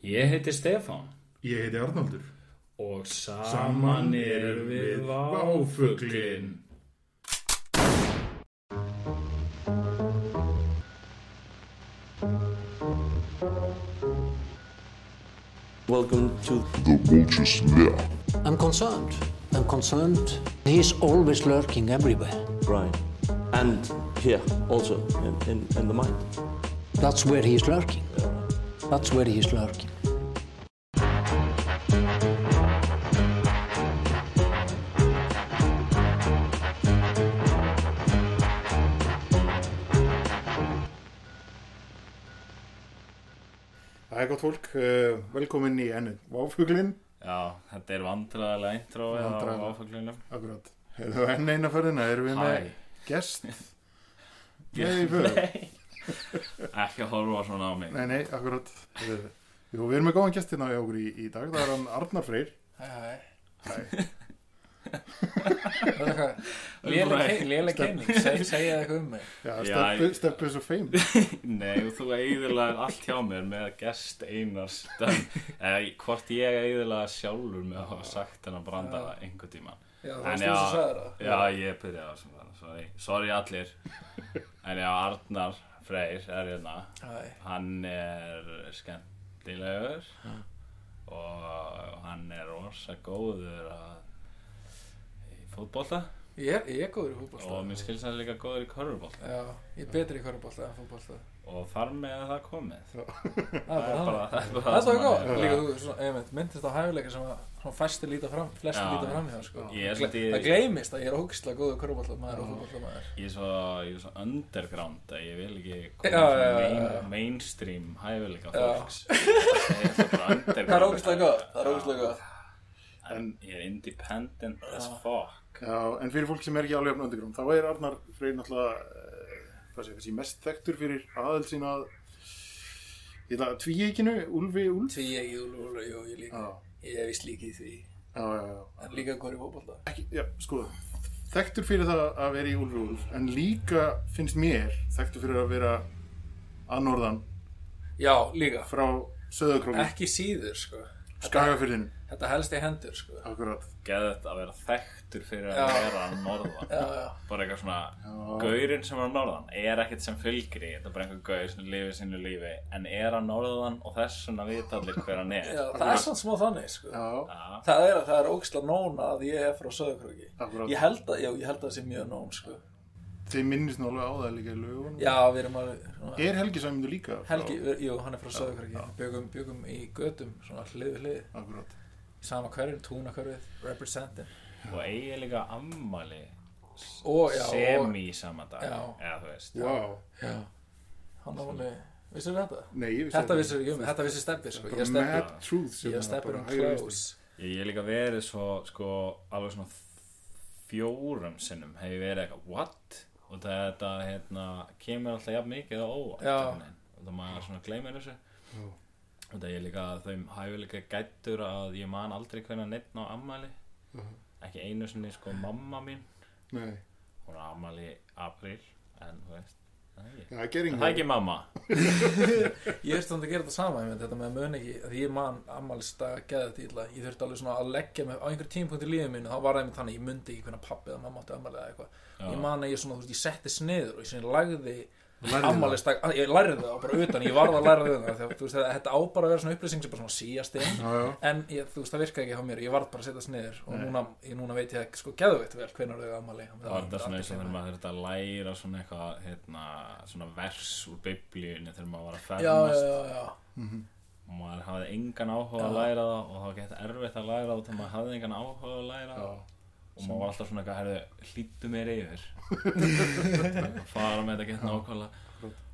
Ég heiti Stefán Ég heiti Arnaldur. og saman erum við Váfuglin. Welcome to The vulture's lair. I'm concerned. I'm concerned. He's always lurking everywhere. Brian. And here also in, in, in the mind. That's where he's lurking. That's where he's lurking. Það er gott fólk, uh, velkomin í ennið Váfuglin, Já, þetta er vandræðilega intro á Vandræðalega. Váfuglinum. akkurat. Hefðu enn eina ferðina, erum við með gest. Nei, fyrir. Ekki að horfa svona á mig. Nei, nei, akkurat. Uh, Jú, við erum með góðan gestina hjá okkur í, í dag. Það er hann Arnar Freyr. Hæ, hæ. Hæ. Það er eitthvað léleg- kynning, Seg- segja eitthvað um mig. Já, Já, steppu, svo feim. Nei, og þú eiginlega allt hjá mér með gest einars eða hvort ég eiginlega sjálfur með að hafa sagt hennar branda einhver tíma Já, það En varst þú já, sem sagði það. Já, ég byrjaði þessum bara, sorry. sorry allir En já, Arnar Freyr er hérna. Hann er skemmtilegur og hann er rosa góður í fótbolta Ég, ég er góður í fútbolta. og mér skilst hann líka góður í körfubólta Já, ég er betri í körubólta en fútbolta. Og þar með er það komið Það er bara það. er bara Það er sem það góð. Líka þú, myndist á hæfuleika sem að fæstir líta fram, flestir líta fram hjá, sko. Það gleymist að ég er ógislega góður körubólta maður og fútbolta maður. Ég er svo, ég er svo underground að ég vil ekki koma mainstream hæfileika Já. fólks Það er svo bara underground Það er ógislega góð, það er ógislega góð. En ég er independent as fuck Já, en fyrir fólk sem er ekki alveg jafn underground, þá er Arnar Freyr náttúrulega, hvað sé, kannski mest þekktur fyrir aðeins sína tvíeikinu, Úlfi Úlf. Því ég, jú, jú, jú, ég líka. Já, Ég hef vist líka í því. já, já, já. En líka ekki, já, sko þekktur fyrir það að vera í Úlfi Úlf en líka finnst mér þekktur fyrir að vera að norðan Já, líka. frá Söðakróki, Ekki síður, sko. Skagafyrðinu Þetta helst í hendur, sko. Geðið að vera þekktur fyrir að Já. vera að norðan Já, já. Bara eitthvað svona Já. Gaurinn sem er að norðan er ekkert sem fylgir í Þetta er bara einhver gaur sem lifir sínu lífi En er að norðan og þess svona vita allir hver hann er það er svona smá þannig, sko. Það er, það er ógislega nón að ég er frá Söðukröki. Að, ég held að það sé mjög nón, sko. Þeir minnist nú alveg á það líka í lögunum Já, við erum alveg, svona, er Helgi Sæmundur líka frá- Helgi, jú, hann er frá Söðukröki. Byggum, byggum í gödum, svona hlið við hlið. akkurat, Í sama hverjum, túna hverfið, representin. Og eigi líka ammali Og, já, og, Semi í sama dag Já. Eða þú veist wow já. Hann á alveg, vissir þetta? Nei, ég vissi Þetta vissir ekki um, þetta vissi steppi, sko. Ég bara er mad truth sem ég er að steppi bara um close. Ég ég hef líka verið svo, sko, alveg svona fjórum sinnum hef ég verið eitthvað, what? Og þetta, hérna, kemur alltaf jafn mikið á óvart Já. einhvern veginn. Og það maður svona gleymir þessu Já. Og það er líka að þau hægur líka gættur að ég man aldrei hvernig neitt á ammæli Mhm. Ekki einu sinni, sko, mamma mín Nei, Hún er ammæli í apríl, en þú veist Það er ekki, ekki mamma Ég þurfti þannig að gera þetta sama einmitt, þetta með að mun ekki, því ég man ammælista geða þetta illa, ég þurfti alveg svona að leggja mig á einhver tímpunkt í lífið mínu, þá var það einmitt þannig, ég mundi ekki hvernig pappi eða mamma átti ammæli eða eitthvað. Ég man að ég svona, þú veist, ég setti sniður og ég svona lagði Lærði ammælista, ég lærði það bara utan, ég varð að læra það þegar, þú veist, þetta á bara að vera svona upplýsing sem bara svona síast inn, Já, já, en ég, þú veist, það virkaði ekki hjá mér, ég varð bara að setja sniður og núna, ég, núna veit ég sko geðveitt vel hvernig þau ammæli. Það var þetta svona eins og þegar maður þurfti að læra svona eitthvað, hérna, svona vers úr biblíunni þegar maður var að Já, já, fermast já, já, og maður hafði engan áhuga að læra það og það var gett erfitt að læra það þegar maður hafði engan áhuga að læra það og maður var alltaf svona eitthvað, herðu, hlýttu mér yfir. Fara með þetta gett nákvæmlega.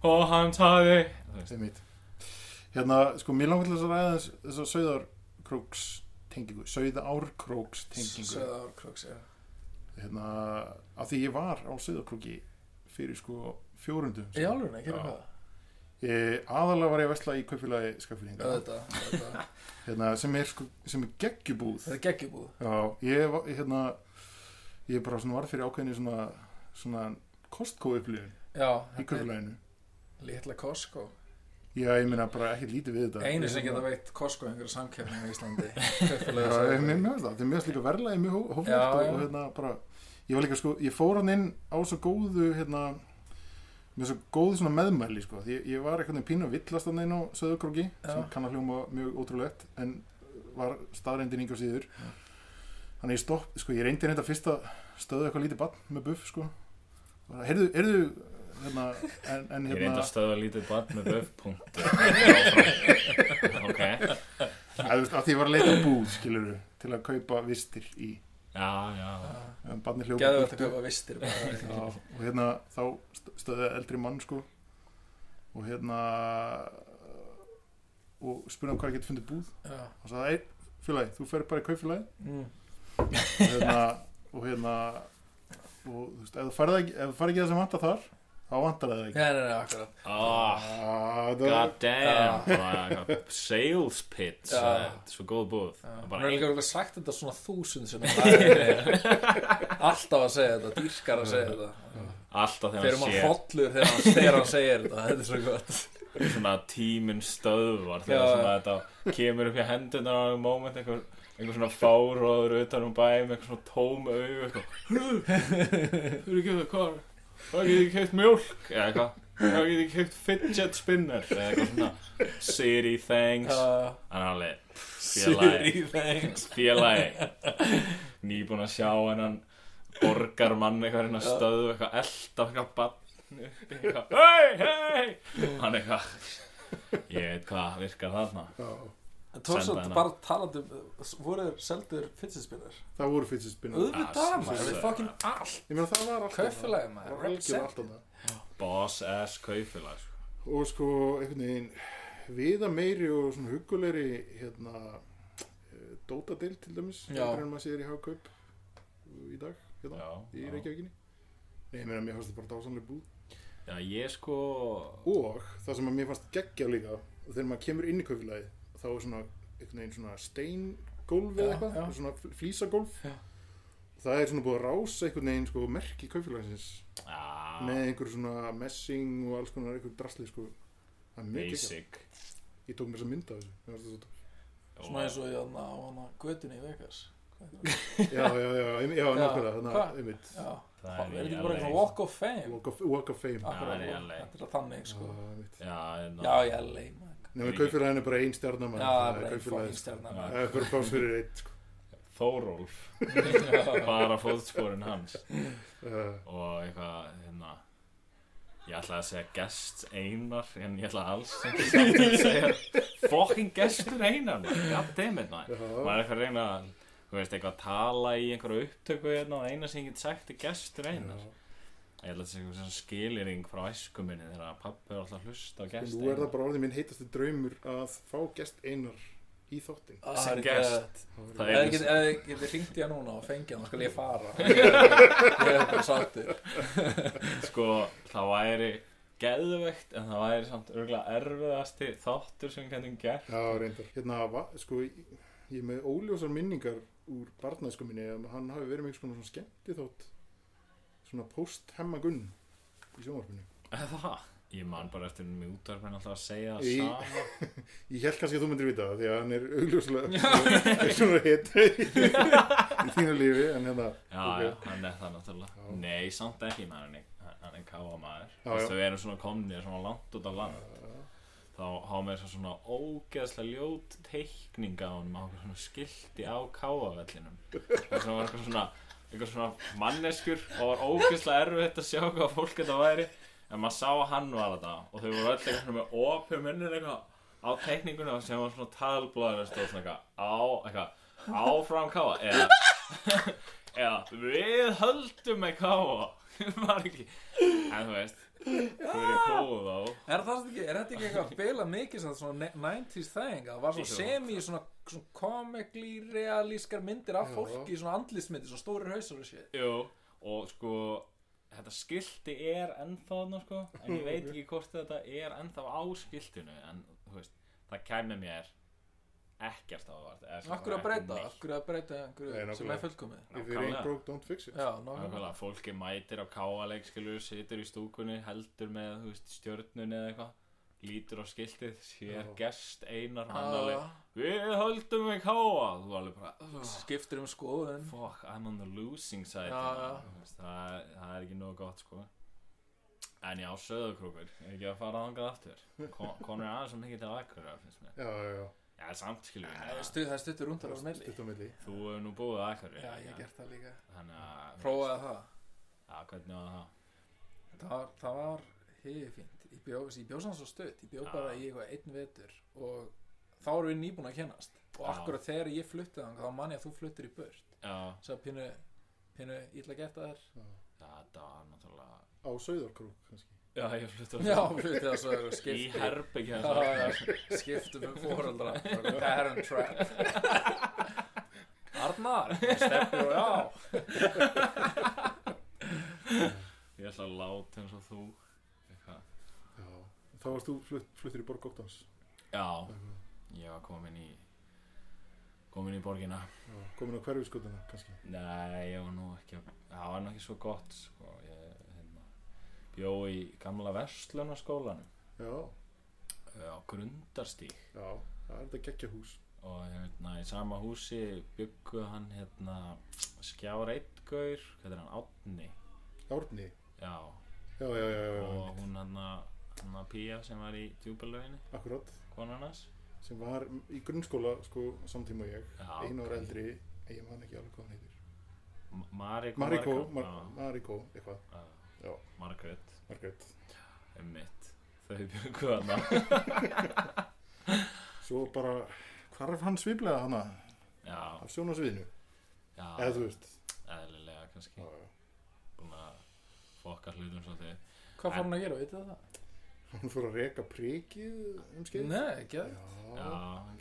Og hann taði. Það Hérna, sko, mér langar til þess að ræða þess þess að Sauðarkróks tengingu Sauðárkróks tengingu Söðar, kroks, já. Hérna, af því ég var á Sauðarkróki fyrir sko fjórundum Í álurinn, ekki hvað? Ég, aðalega var ég að vesla í kaupfélagi skaffinninga Auðvitað, auðvitað. hérna, sem er, sko, sem er geggjubúð. Þetta er geggjubúð. Já, ég var, hérna ég bara svona var fyrir ákveðinu svona svona Costco upplifun Já, í kaupfélaginu litla Costco. Já, ég meina bara ekki lítið við þetta. Einu sem geta veitt Costco einhverju samkeppni í Íslandi. Já, ég finnst það, þetta er mjög líka verðlega mjög hó- hóflegt Já, og, já. og hérna bara, ég var líka sko, ég fór hann inn á svo góðu hérna, með svo góðu svona meðmæli sko, ég, ég var veginn pínu að villast hann inn á Söðurkróki sem Já. kann að hljóma mjög ótrúlegt en var staðreindin yngur síður þannig ég stopp, sko, ég reyndi reynda fyrst að stöðu eitthvað lítið bann með buff sko, Bara, heyrðu, heyrðu hérna, en, en Ég reyndi hérna að stöða lítið barn með böf Ok. Að, veist, að því ég var að leita að búð, skilur til að kaupa vistir í Já, já. En barni hljópa þetta og hérna þá st- stöði eldri mann sko. Og hérna og spurði hann hvað ég geti fundið búð. Já. og sagði, ei, félagi, þú fer bara í kaupfélagi Mm. Og hérna og hérna og þú veist, ef þú farið ekki, ef þú farið ekki það sem vantar þar þá vantar það ekki. Nei, nei, nei, akkurat. Oh, ah, það, god damn Bara eitthvað Sales pitch Já. Þetta er svo góð búð Hún bara er ein- líka örugglega sagt þetta svona þúsund sem alltaf að segja þetta dýrkar að segja þetta. Alltaf þegar fyrir hann maður sé hollur þegar hann, þegar hann segir þetta þetta er svo gott. Svona tíminn stöðvar Já, þegar svona já. þetta kemur upp í hendunar á einhver moment einhver, einhver svona fáróður utan um bæ með eitthvað svona tóm auð þú ekki það hvað? Hvað getið keitt mjólk? Eða eitthvað. Hvað getið keitt fidget spinner? Eða eitthvað svona. City things Uh, hann er félagi Siri thanks. félagi nýbúin að sjá hennan borgarmann eitthvað hérna stöðu eitthvað elda eitthvað bann eitthvað. Hei hei hann eitthvað ég veit hvað virkar þarna. Já, Hana. bara talandi um voru seldur fidgetspinner það voru fyrstspinnar auðvitað Ah, maður, svo- við fokkin allt. Ég meina það var alltaf Kaupfélagið, það maður, það boss ass kaufélag sko. og sko einhvern veginn viða meiri og svona hugulegri hérna eh, Dótadil til dæmis en maður séður í hagkaup í dag hérna, já, í. Reykjavíkinni. Nei, ég meina mér fannst þetta bara dásanlega búð. Já ég sko og það sem að mér fannst geggja líka og þegar maður kemur inn í kaupfélagið þá er svona einhvern veginn svona steingólf eða eitthvað, já. svona flísagólf. Já. það er svona búið að rása einhvern veginn sko merki kaupfélagsins já, með einhver svona messing og alls konar einhver drasli sko. Það er mjög basic. Ég tók mér þess að mynda þessu. Svona eins og ég á hana götunni í Vegas. Já, já, já, já, nákvæmlega þannig að einmitt. Það er í ekki bara eitthvað walk of fame? Walk of, walk of fame. Er í þetta er þannig sko. Já, einmitt. já, já, ég er leið Nefnum kaupfélagin er bara ein stjarnar já, bara einn fokkin stjarnar Það er bara pláss fyrir eitt sko. Þórólf Já. bara fótsporin hans uh, og eitthvað hérna ég ætlaði að segja gest einar en ég ætlaði alls ekki að segja fucking gestur einar man. goddammit maður Já. maður er eitthvað að reyna að þú veist eitthvað að tala í einhverju upptöku hérna og eina sem ég get sagt er gestur einar ég ætla að segja eitthvað svona skiliring frá æsku minni þegar pappi er alltaf að hlusta á gest Nú er það bara orðið minn heitasti draumur að fá gest einar í þáttin Ah, Sem það er gest. það er ég get- ef ég geti ringt í hann núna og fengið hann? Þá skal ég fara? Ég er- ég bara sáttur. Sko það væri geðveikt en það væri samt örgulega erfiðasti þáttur sem getum gert. Já, reyndar. Hérna, va, sko, ég ég er með óljósar minningar úr barnæsku minni að hann hafi verið með svona skemmti þátt svona post-hemmagunn í sjónvarpinu. Eða það? Ég man bara eftir í útvarpinu alltaf að segja það sama. Ég held kannski að þú myndir vita það því að hann er augljóslega svona hit í þínu lífi en hérna Já, ok. já, hann er það náttúrulega. Já. Nei, samt ekki hann er, hann er káa maður. Já, Þú veist, já. Þau eru svona komnir svona langt út á land. Þá hafa með þess svona ógeðslega ljót teikninga á á eitthvað svona skilti á káavellinum Það sem var eitthvað svona eitthvað svona manneskjur. Og var ógeðslega erfitt að sjá hvað fólk þetta væri. En maður sá að hann var þetta og þau voru öll eitthvað svona með opið munnir eitthvað á teikninguna sem var svona talblóður stóð svona eitthvað áfram káa eða eða við höldum með káa en þú veist þú er í kóðu þá. Er, það þetta ekki eitthvað bila mikið sem svona 90s thing það var svona semi svona, svona komikli realískar myndir af fólki svona andlismyndir, svona stórir hausar og shit. Jú, og sko þetta skilti er ennþá þarna sko en ég veit ekki hvort þetta er ennþá á skiltinu en þú veist, það kæmi mér ekkert á það Akkur að breyta, akkur að breyta sem er fullkomið? If it ain't broke, don't fix it. Já, nákvæmlega. fólki mætir á káaleik skilur, situr í stúkunni, heldur með þú veist, stjörnunni eða eitthvað lítur á skiltið sér Já. gest einar hann Já. alveg við höldum við káa þú alveg bara "Ugh, skiptir um skoðun. Fuck, I'm on the losing side Já, hérna." já. Þú veist, það, það er ekki nógu gott sko. En já, söðukrúkur er ekki að fara þangað aftur? Kon, konur er aðeins svo mikið til aðkvöra finnst mér. Já, já, já, já, samt er við stuð- það er stuttur rúndar á melli þú hefur nú búið aðkvöru Já, ég hef gert það líka. Þannig að Prófaði það. Já, hvernig var það? Það var, það var hefði fínt Ég bjó, ég bjó samt svo stutt Ég bjó Já. bara í eitthvað einn vetur Og þá erum við nýbúin að kennast. Og Já. akkurat þegar ég flutti þannig Þá man ég að þú fluttir í burt. Já, Svo pínu, pínu illa gert að þér. Já, þetta var náttúrulega á Sauðarkrúk kannski. Já, ég flutti Já, flutti það svo í skipti herbyggja skiptum um fóreldra Parent trap Arnar Steppi og já. Ég ætla að láta eins og þú þá varst þú flutt, fluttir í Borg Óttans já, ég var komin í komin í borgina. Já, komin á hverfiskotuna kannski? Nei, ég var nú ekki það var nú ekki svo gott sko. ég hérna, bjó í gamla verslunarskólanum. Já, á Grundarstíg. Já, það er þetta geggja hús. Og hérna, í sama húsi byggu hann hérna, skjár eittgaur hvað er hann, Átni Árni, já, já, já, já, já, og hún hann hann að Pía sem var í djúbalöginni akkurat konan hans. Sem var í grunnskóla sko samtíma ég. Já, einu ok. ára eldri ég man ekki alveg hvað hann heitir. M- Mariko Mariko, Mariko, Mar Mariko eitthvað, já, já, já, Margaret Margrét. Emmitt þau byggu hann svo bara, hvarf hann sviplega hana já, af sjónasviðinu, já, eða þú veist. Eðlilega kannski. Já, já. búin að fokka hlutum svolítið. Hvað fór hann að gera, veitu það? Hann fór að reka prikið um skeið. Nei, ekki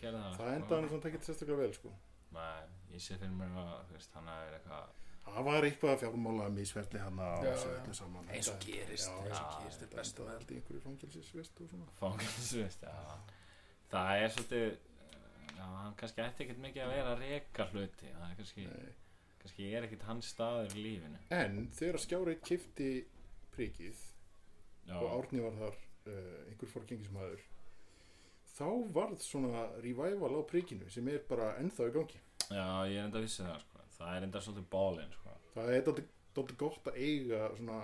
gerði það það endaði hann svona tekið sérstaklega vel sko. Nei, ég sé fyrir mér að hann er eitthvað það var eitthvað fjármála misferli hann já. öllu saman. Eins og gerist, já, eins og gerist, er besta það með held í einhverju þú veist, já. Það er svolítið já, hann kannski ætti ekkert mikið að vera að reka hluti. Það er kannski, Nei. kannski er ekkert hans staður í lífinu. En þegar skjáreit kifti prikið já, og Árni var þar einhver fórgengismæður þá varð svona revival á prikinu sem er bara ennþá í gangi já, ég er enda að vissi það sko. það er enda svolítið bálinn sko. það er dálítið gott að eiga svona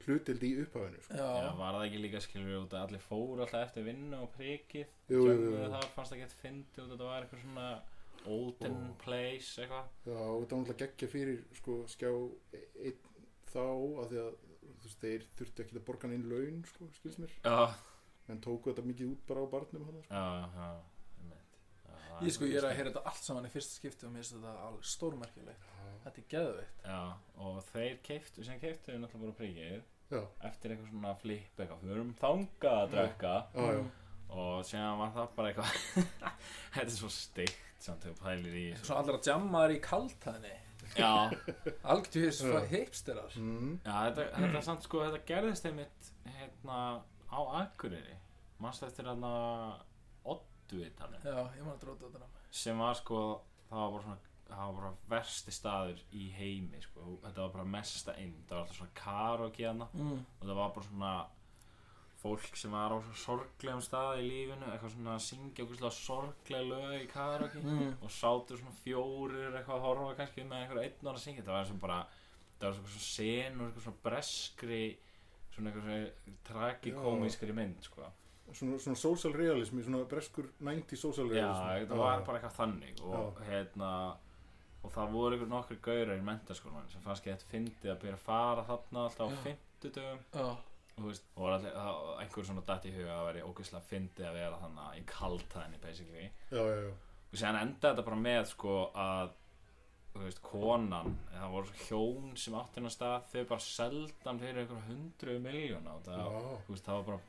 hlutild í upphafinu sko. já, Já, var það ekki líka skilur út að allir fóru alltaf eftir vinnu og Tjömmuðu jú. þar fannst það gett fyndið út að þetta var eitthvað svona olden Ó. place eitthvað Já, og þetta var náttúrulega geggja fyrir sko, skjá e- einn þá að því að veist, þeir þurftu ekki að borga hann inn laun sko, skils mér, já, en tóku þetta mikið út bara á barnum hann, sko. já, já, einmitt. Já, það ég sko, ég er að heyra þetta allt saman í fyrsta skipti og mér finnst þetta alveg stórmerkilegt. Þetta er geðveitt Já, og þeir keiftu, sem keiftu við náttúrulega bara príkið já, eftir eitthvað svona flip eitthvað, við erum þangað að já. og síðan var það bara eitthvað þetta er svo steikt samt þegar pælir í. Svona jamma þær í kaltæðinni Já. hipsterar. Mm, já þetta, þetta samt sko, þetta gerðist einmitt hérna á Akureyri. Mannst eftir hérna Oddvitanum Já, ég man að dróta þetta ná sem var sko, það var bara svona það var bara versti staður í heimi sko. þetta var bara mesta inn. Það var alltaf svona karaoke hana mm. og það var bara svona fólk sem var á sorglegum stað í lífinu eitthvað svona að syngja okkur sorgleg lög í karaoke Mm. og sátu svona fjórir eitthvað að horfa kannski með einhver einn ára að syngja. Það var eins og bara það var svona senur eitthvað svona breskri svona eitthvað svona tragikómískri mynd sko. svona, svona social realism svona breskur 90 social já, realism. það var bara eitthvað þannig og hérna og það voru einhver nokkur gaurar í mentaskólan sem fannst ekki þetta fyndið að byrja að fara þarna alltaf á Já. fimmtudögum. Já, og og var allir, það, einhver svona datt í huga að vera ógeðslega fyndið að vera þannig í kaltæðinni basically. Já, já, já, og séðan enda þetta bara með sko að veist, konan það voru hjón sem átt hennar stað þau bara seldan fyrir einhver hundru miljóna og það, það var bara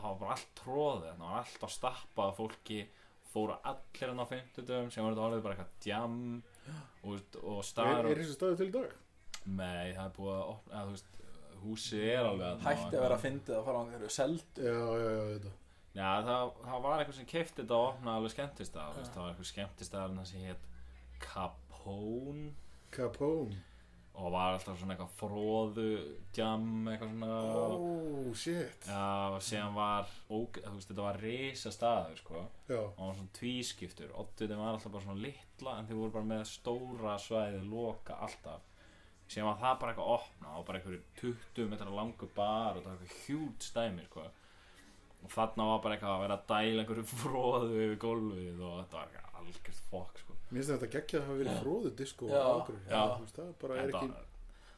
það var bara allt tróðið, það var allt á stappað af fólki, fóru allir hann á fimmtudöfum sem var þetta orðið bara eitthvað djam og, og er, staðar er þessi staðu til dag? Nei, það er búið að opna, að, þú veist, húsið er alveg hætti að vera að fyndið að fara á einhverju seld já, já, já, þetta Já, það, það var eitthvað sem kefti þetta og opnaði alveg skemmtistað, þú veist, það var eitthvað skemmtistað sem hétt Capone. Capone. Og var alltaf svona eitthvað fróðu jam, eitthvað svona. Oh shit. Já, og síðan var óg, þú veist, þetta var risa staður sko, já, og hann var svona tvískiptur. Oddutin var alltaf bara svona litla en þeir voru bara með stóra svæði loka alltaf síðan var það bara eitthvað opna og bara einhverju 20 metra langu bar og það var eitthvað hjút stæmi sko. og þarna var bara eitthvað að vera að dæla einhverju fróðu yfir gólfið og þetta var eitthvað algjörð fokk sko. mér finnst þetta geggja að hafa verið fróðu disko Já, já. það bara er ekki var-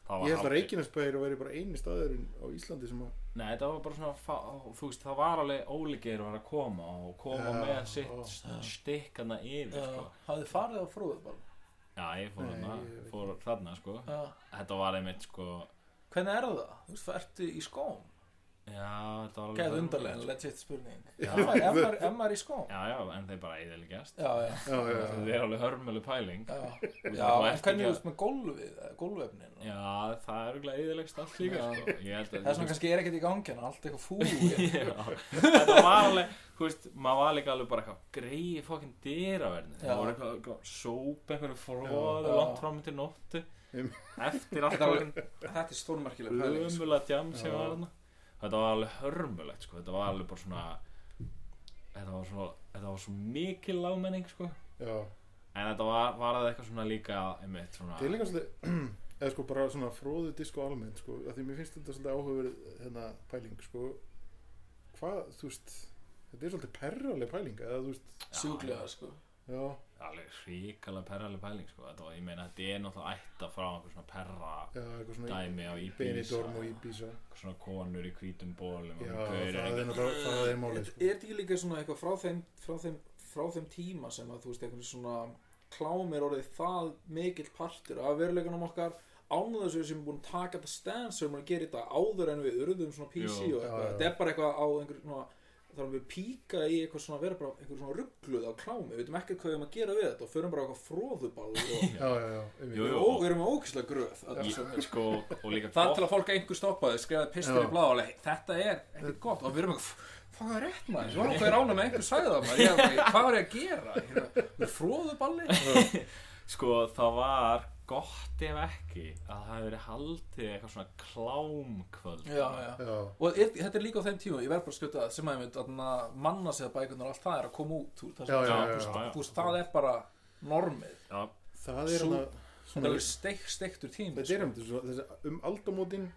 það var ég held að að vera bara eini staðurinn á Íslandi sem að Nei, þetta var bara svona, þú veist, það var alveg ólíkir að vera að koma og koma Já, með sitt já. stikkana yfir, Já, sko. hafið farið á fróðuball Já, ég fór þarna, fór þarna, sko. Þetta var einmitt, sko, Hvernig er það? Þú veist, ertu í skóm? Já, þetta var alveg... Gæð undarlega, en legit spurning Já. Ef maður- er í skóm? Já, já, en þeir bara eðilegast. Já, já, já. Það er alveg hörmölu pæling. já, já en hvernig veist með gólfið, gólfefnin Já, það er auðvitað eðilegst allt líka, sko. Ég held að... Það er svona kannski er ekkert í gangi en allt eitthvað fúi Já, þetta var alveg, þú veist, maður var líka alveg bara eitthvað greið fokkin dyraverðin Já. það voru eitthvað, eitthvað sóp fróðu Já. langt fram til nóttu eftir allt Þetta er stórmerkileg pæling þetta var alveg hörmulegt, sko, þetta var alveg bara svona þetta var svona þetta var svo mikil lágmenning, sko. Já. en þetta var, var það eitthvað svona líka einmitt svona Þetta er líka svolítið eða sko bara svona fróðu disko almennt sko, af því mér finnst þetta svolítið áhugaverð hérna pæling sko. Hvað, þú veist þetta er svolítið perraleg pæling eða þú veist, Sjúklega sko já, alveg hrikalega perraleg pæling, sko. Þetta var, ég meina, þetta er náttúrulega ætta frá einhver svona perra já, eitthvað svona dæmi á Ibiza. Svona konur í hvítum bólum og já, það er ekki- náttúrulega, er málið sko. Er þetta líka svona eitthvað frá þeim, frá þeim, frá þeim tíma sem að þú veist eitthvað svona klám er orðið það mikill partur af veruleikunum okkar án þess að við sem búin að taka þetta stans sem við erum að gera þetta áður en við urðum svona PC Jú. og eitthvað, þetta er bara eitthvað á einhver svona þar við píka í eitthvað svona vera bara einhver svona ruggluð á klámi, við veitum ekki hvað við erum að gera við þetta og förum bara eitthvað fróðuball og, við erum ókysla gröð er. sko, og líka það gott- til að fólk einhver stoppaði skrifaði pistur Já. í blá og leið, þetta er ekkert gott. Og við erum eitthvað, hvað er rétt maður? Svo hvað er ána með einhver það maður. Hvað var ég að gera? Fróðuballi sko það var gott ef ekki að það hefði verið haldið eitthvað svona klámkvöld. Já, já. já, og er, þetta er líka á þeim tíma ég verð bara að skjóta það sem að ég mynd manna sig að bækunar allt það er að koma út úr, þú veist, það er bara normið. Já, það er er alveg steik, steiktur tími þetta er um um aldamótin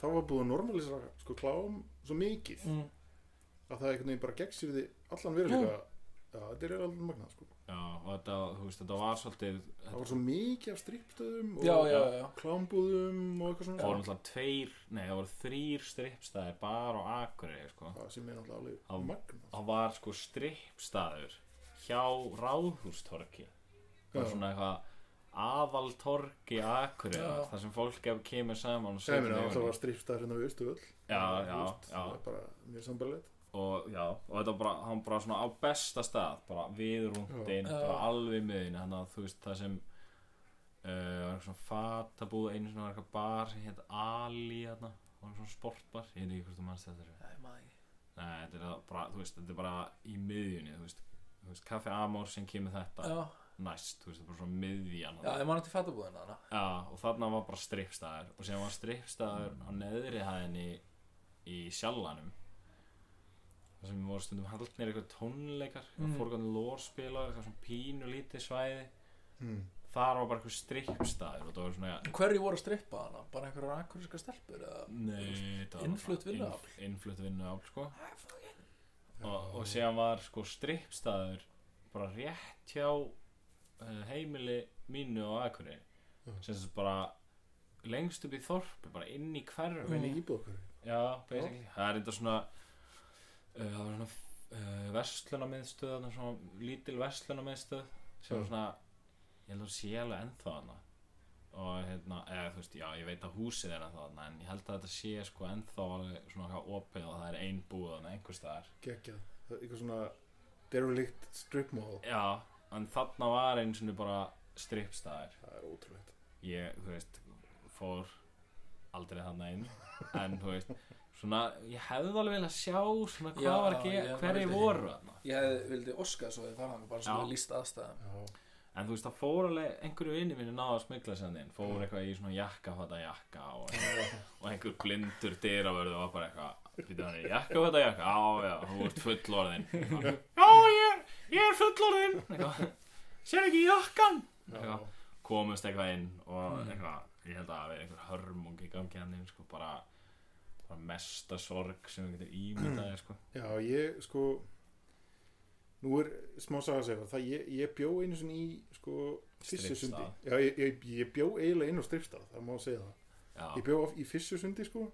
þá var búið að normalisera sko klám svo mikið mm. að það einhvern veginn bara gegn sér því allan veruleika já, þetta er alveg magnað sko. Já, og þetta, þú veist, þetta var svolítið það var svo mikið af strippstöðum og já, já, já, klámbúðum og eitthvað það svona voru náttúrulega tveir, nei það voru þrýr strippstæðir bara á Akureyri sko. það sem er náttúrulega alveg Á- magnað. það var sko strippstæður hjá Ráðhústorki það var svona eitthvað aðaltorki Akureyri þar sem fólk ef kemur saman og yfir það var strippstæður hérna við Östuöll Já, já, já. Það og já, og þetta var bara, hann bara svona á besta stað, bara við rúndin bara alveg í miðinu, þannig að þú veist það sem uh, var svona fatabúð, einu svona var eitthvað bar sem hétt Ali, þarna, var svona sportbar ég veit ekki hvort þú mannst þetta. Nei, maður ekki. nei, þetta er það bara, þú veist, þetta er bara í miðjunni, þú veist, veist Kaffi Amor sem kemur þetta já, næst, þú veist, þetta er bara svona miðjan. Já, ég man til fattabúðina hana Já, og þarna var bara strippstæður og síðan var strippstæður á neðri hæðinni í sjallanum þar sem voru stundum haldnir eitthvað tónleikar mm. Mm. fórgandi lórspila, eitthvað svona pínu lítið svæði mm. þar var bara eitthvað strippstæður og það var svona hverju voru að strippa hana? bara einhverjar akkuríska stelpur eða Nei, Innflutt vinnuafl. innf- Innflutt vinnuafl, sko og, og síðan var sko strippstæður bara rétt hjá uh, heimili mínu á Akureyri Já. sem þess bara lengst upp í þorpi, bara inn í hverfi okkur Já, basically Það er eitthvað svona Það var svona uh, verslunarmiðstöð þarna svona lítil verslunarmiðstöð sem var Já. svona ég held að það sé alveg ennþá þarna. Og hérna, eða þú veist, já, ég veit að húsið er ennþá þarna en ég held að þetta sé sko ennþá alveg svona eitthvað opið og það er ein búð þarna einhvers staðar. Geggjað. Það er eitthvað svona derelict strip mall. Já, en þarna var einu svona bara strippstæðir það er ótrúlegt. Ég, þú veist, fór aldrei þarna inn en þú veist, svona ég hefði alveg viljað sjá svona hvað Já, var að man hverju því. voru þarna. Ég hefði vildi Óskar svo þið fara hann bara við líst aðstæðum. Já, En þú veist, það fór alveg einhverju vinni minni náða að smigla sér inn Fór eitthvað í svona jakkafata jakka og, og einhver blindur dyravörðu var bara eitthvað Býta hann í jakkafata jakka? Já, já, þú ert fullorðin Já, ég ég er fullorðin Eitthvað, Sér ekki jakkan Eitthvað, Komust eitthvað inn og eitthvað Ég held að það verið einhver hörmung í gangi hann inn sko, bara mesta sorg sem við getum ímyndaði sko. Já, ég sko Nú er smá saga að segja það ég, ég bjó einu sinni í sko Fissusundi. Já, ég, ég, ég bjó eiginlega inn á Stripstað, það má segja það. Já, Ég bjó í Fissusundi sko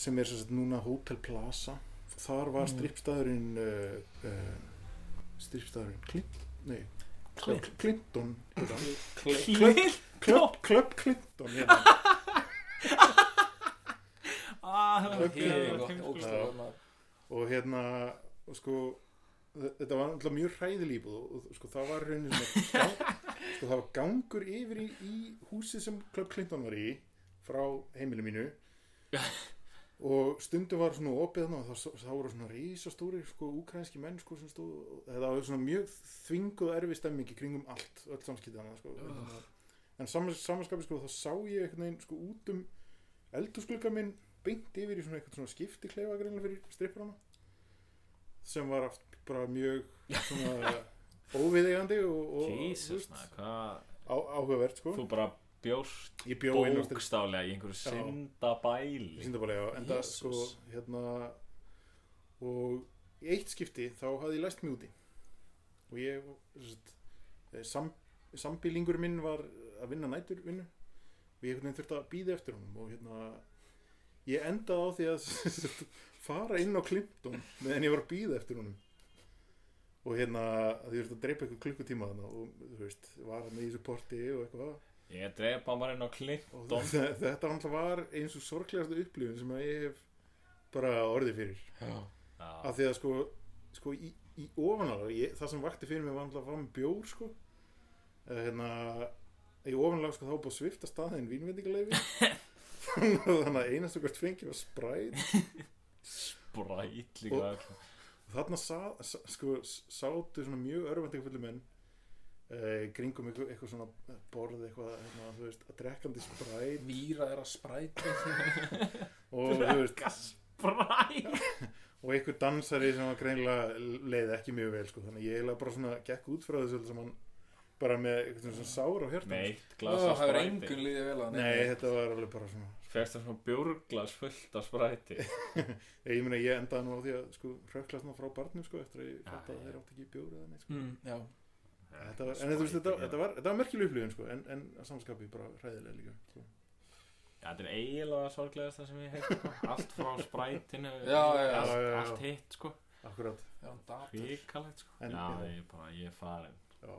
sem er sagt núna Hotel Plaza. Þar var stripstaðurinn uh, uh, stripstaðurinn Clint, nei Clint. Clinton Club, Club Clinton hét hann. Ah, Klöpp- ok, Ég ok. gott, ógstlega maður. og hérna og sko þe- þetta var alltaf mjög hræðil íbúð og, og sko það var raunin svona gang, sko það var gangur yfir í, í húsið sem Club Clinton var í frá heimilu mínu og stundum var svona opið þarna og það, það voru svona risastóri sko úkrænski menn sko sem stóð það var svona mjög þvinguð og erfi stemming í kringum allt, öll samskipti hana sko uh. en saman, samanskapi sko þá sá ég einhvern veginn sko út um eldurskluga minn beint yfir í svona eitthvað svona skipti kleifa greinlega fyrir strippurana sem var aft bara mjög svona óviðeigandi og, og Jesus, áhugavert sko. Þú bara bjóst bókstálega í einhverju Já. syndabæli. Sýndabælega, en það sko hérna og í eitt skipti þá hafði ég læst mig úti. Og ég sett, sam, sambílingur minn var að vinna næturvinnu. Og ég þurfti að býða eftir honum og hérna ég endaði á því að fara inn á Clinton meðan ég var að býða eftir honum. Og hérna að ég þurfti að dreipa eitthvað klukkutíma þarna og þú veist, var hann í þessu porti og eitthvað. Ég drepa bara inn á Clinton þe- þetta náttúrulega var eins og sorglegasta upplifun sem að ég hef bara orðið fyrir. Já, af því að sko, sko í, í ofanálag ég, það sem vakti fyrir mig var náttúrulega að fá með bjór sko. Eh, hérna, í ofanálag sko þá búið að svifta staðin vínvendingaleifi þannig að einast okkar fengi var spræt Spræt líka. Og- þarna sa, sa, sko, sátu svona mjög örvendingafulli menn eh, kringum eitthvað, eitthvað svona borð eitthvað, hérna, þú veist, að drekkandi spræt Víra er að spræta og þú veist Spræt og einhver dansari sem var greinilega leið ekki mjög vel sko. þannig ég eiginlega bara svona gekk út frá þessu öllu saman bara með eitthvað svona sár á hjartan Með sko. eitt glas af Það er spræti engun liðið vel að nei, þetta var alveg bara svona Fegst það svona bjórglas fullt af spræti ég meina ég endaði nú á því að sko hrökla svona frá barnum sko eftir að ég fatt að þeir átt ekki bjór eða neitt sko. mm, Já, þetta var, en þú veist, þetta, þetta var, þetta var merkileg upplifun sko, en, en að samskapi bara hræðilega líka sko. Já, þetta er eiginlega sorglegast það sem ég heit sko. Allt frá sprætinu Já, já, já. allt, Já, já, allt hitt sko akkurat Ríkalegt sko En- Já, já. ég er bara, ég er farin já.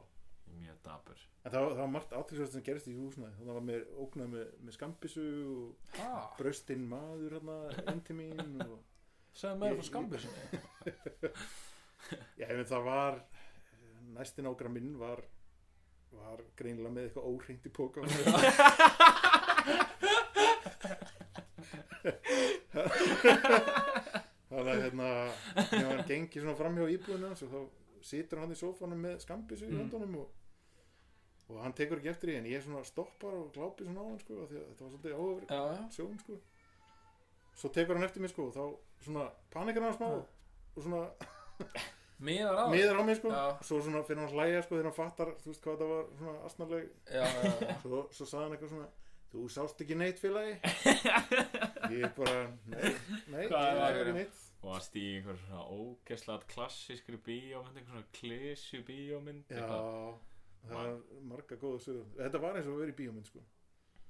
Er mjög dabur en það, það var margt aðtilsvægt sem gerist í húsnaði þannig að var mér ógnað með, með skambissu og Ha, braustinn maður hérna til mín mér Ég- frá skambir sinni Já, ef það var næstin ágra minn var var greinilega með eitthvað óhreint í póka þannig að hérna ef hann gengi svona framhjá íbúinu hans og þá situr hann í sófanum með skambissu í Mm. höndunum og, og hann tekur ekki eftir því en ég svona stoppar og glápi svona á hann sko af því að þetta var svolítið já sjón sko. Svo tekur hann eftir mig sko og þá svona panikar hann smá Já. og svona Miðar á miðar á mig sko. Já. svo svona fyrir hann hlæja sko þegar hann fattar þú veist hvað það var svona asnarleg. Já, já, já. Svo, svo sagði hann eitthvað svona þú sást ekki neitt félagi? Ég bara nei, nei, Hvað ég er það? ekki neitt. Og að stíði einhver svona ógeðslega klassískri bíómynd Einhver svona klesju bíómynd já, eitthvað. Það er marga góða sögur. Þetta var eins og að vera í bíómynd sko.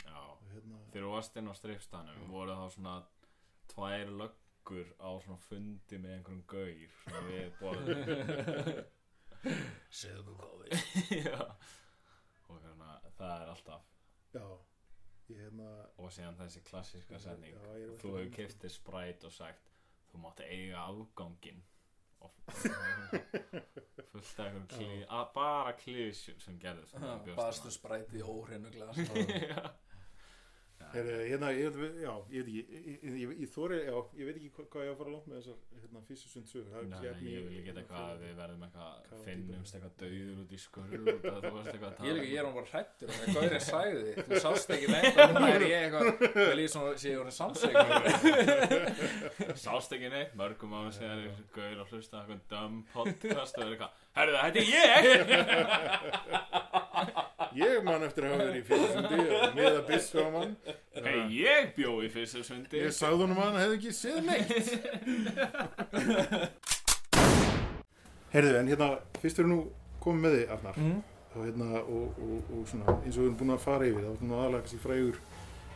Já. Hérna, Þegar þú varst inn á streifstanum voru þá svona tvær löggur á svona fundi með einhverjum gaur svona við borðum Segðu hvað við Já. Og hérna það er alltaf. Já. Hérna og síðan þessi klassíska setning. Já, þú hefur kiftið spræt og sagt þú mátt eiga afgangin fullt af einhverjum bara klísjum sem gerðist Baðstu sprætið í óhreinu glas hérna, ég, já, ég veit ekki ég, ég, ég, ég þori, já, ég veit ekki hvað, hvað ég á að fara langt með þessar hérna, fyrsusund sögur Það er Nei, kannski efni ég vil ekki eitthvað að við verðum eitthvað Hvað finnumst eitthvað dauður út í skurð út að þú varst eitthvað að Ég er tala ekki, ég er hann bara hrættur og það gaurið sagði því, þú sást ekki neitt og núna er ég eitthvað, vel ég svona, sé ég orðin samsveik Sást ekki neitt, mörgum ára síðan er gauður að hlusta á eitthvað dumb podcast og er eitthvað Herðu það, þetta er ég! Ég man eftir að hafa verið í fyrsusundi með að byssu á mann. Hei, ég bjó í fyrsta sundi Ég sagði honum að hann hefði ekki séð neitt. Herðu, en hérna, fyrst erum nú komið með þig, Arnar. Mm. og hérna, og, og, og svona, eins og við erum búin að fara yfir þá svona aðalega kannski frægur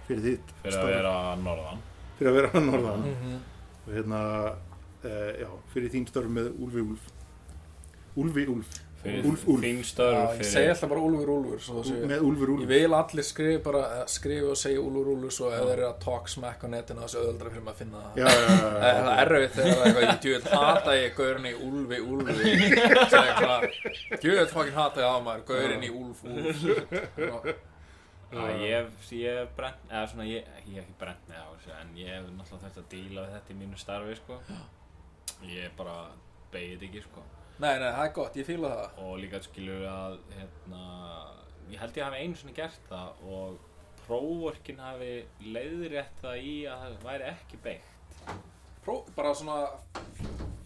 fyrir þitt Fyrir að starf. vera norðan. Fyrir að vera hann norðan. Mhm. og hérna, uh, já, fyrir þín störf með Úlfi Úlf. Úlfi Úlf Störf ég segi alltaf bara Úlfur Úlfur Ég vil allir skrifa bara, eh, skrifa og segja Úlfur Úlfur svo ef þeir eru að talk smack á netinu þessu öðuldra fyrir maður að finna það. Já, já, já, Það er erfitt þegar það er eitthvað, ég djúvel hata ég gaurin í Úlfi Úlfi. Er djúvel fokkin hata ég á maður, gaurin í Úlf Úlf. Já, ég hef, brent, eða svona, ég, ég hef ekki brent þessu, en ég hef náttúrulega þurft að díla við þetta í mínu starfi, sko. Ég bara beigði ekki, sko. Nei, nei, það er gott, ég fíla það Og líka skilur að, hérna, ég held ég hafi einu svona gert það og próvorkin hafi leiðrétt það í að það væri ekki beigt. Pró, bara svona,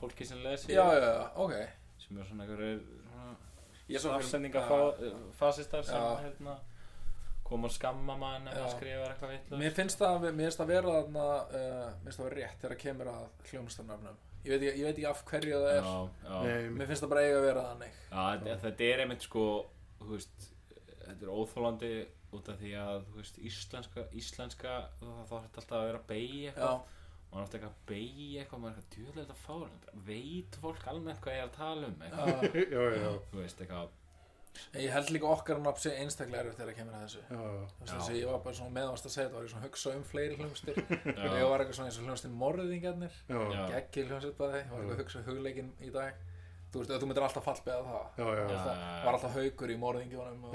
Fólki sem lesi, já, já, já, ok sem er svona fyrir- afsendingafasistar sem, Já. hérna, koma og skamma mann maður skrifar eitthvað vitlaust. Mér finnst það, finnst það vera það rétt þegar kemur að hljónustarnafnum Ég veit ekki, ég veit ekki af hverju það er Já, já. Nei, Mér finnst það bara eiga að vera þannig Já, þetta, er einmitt sko, þú veist, þetta er óþólandi út af því að, þú veist, íslenska, íslenska, það þarf alltaf að vera að beigja eitthvað. Og maður átti eitthvað að beigja eitthvað, maður er eitthvað djúðlega þetta fára. Veit fólk almennt hvað ég er að tala um eitthvað. já, já, já, Þú veist, eitthvað, Ég held líka okkar nafn sé einstaklega erfitt þegar það kemur að þessu. Þessi, ég var bara svona meðvast að segja þetta var ég svona að hugsa um fleiri hljómstir Já. Ég var eitthvað svona eins og hljómstir morðingarnir. Gekki hljómstir bara ég var eitthvað að hugsa um hugleikin í dag. Þú veist, þú myndir alltaf fallbeða það. Já, já, Það var alltaf haugur í morðingjónum.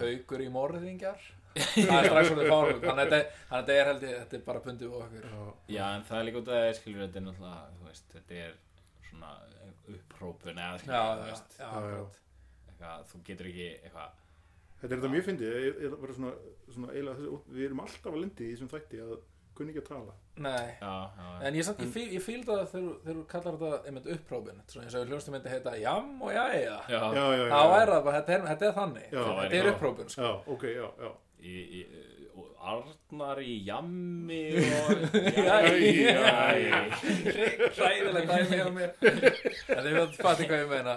Haugur í morðingjar. Það er strax svona fárlug Þannig að þetta- að er held ég, þetta er bara bundið og okkur. Já, en það er líka út skilur, þetta er náttúrulega, þú veist, þetta er svona upprópun eða, skilur, eitthvað, þú getur ekki, eitthvað, Þetta er þetta mjög fyndið, ég- ég- bara svona, svona eiginlega þessi, við erum alltaf að lendi í þessum þætti að kunni ekki að tala. Nei já, já, já. En ég, samt, ég, fíl, ég fíl það þegar þú- kallar þetta einmitt upprópin eins og hljómsdum myndi heita Jam og Jæja Já, Já, já, já. Það bara, þetta er, þetta er þannig Já. Þetta er upprópin sko. Já, ok, já, já. í, í, Arnar í jammi og. Hræðilega dæmi á mér. En þið veit fatti hvað ég meina.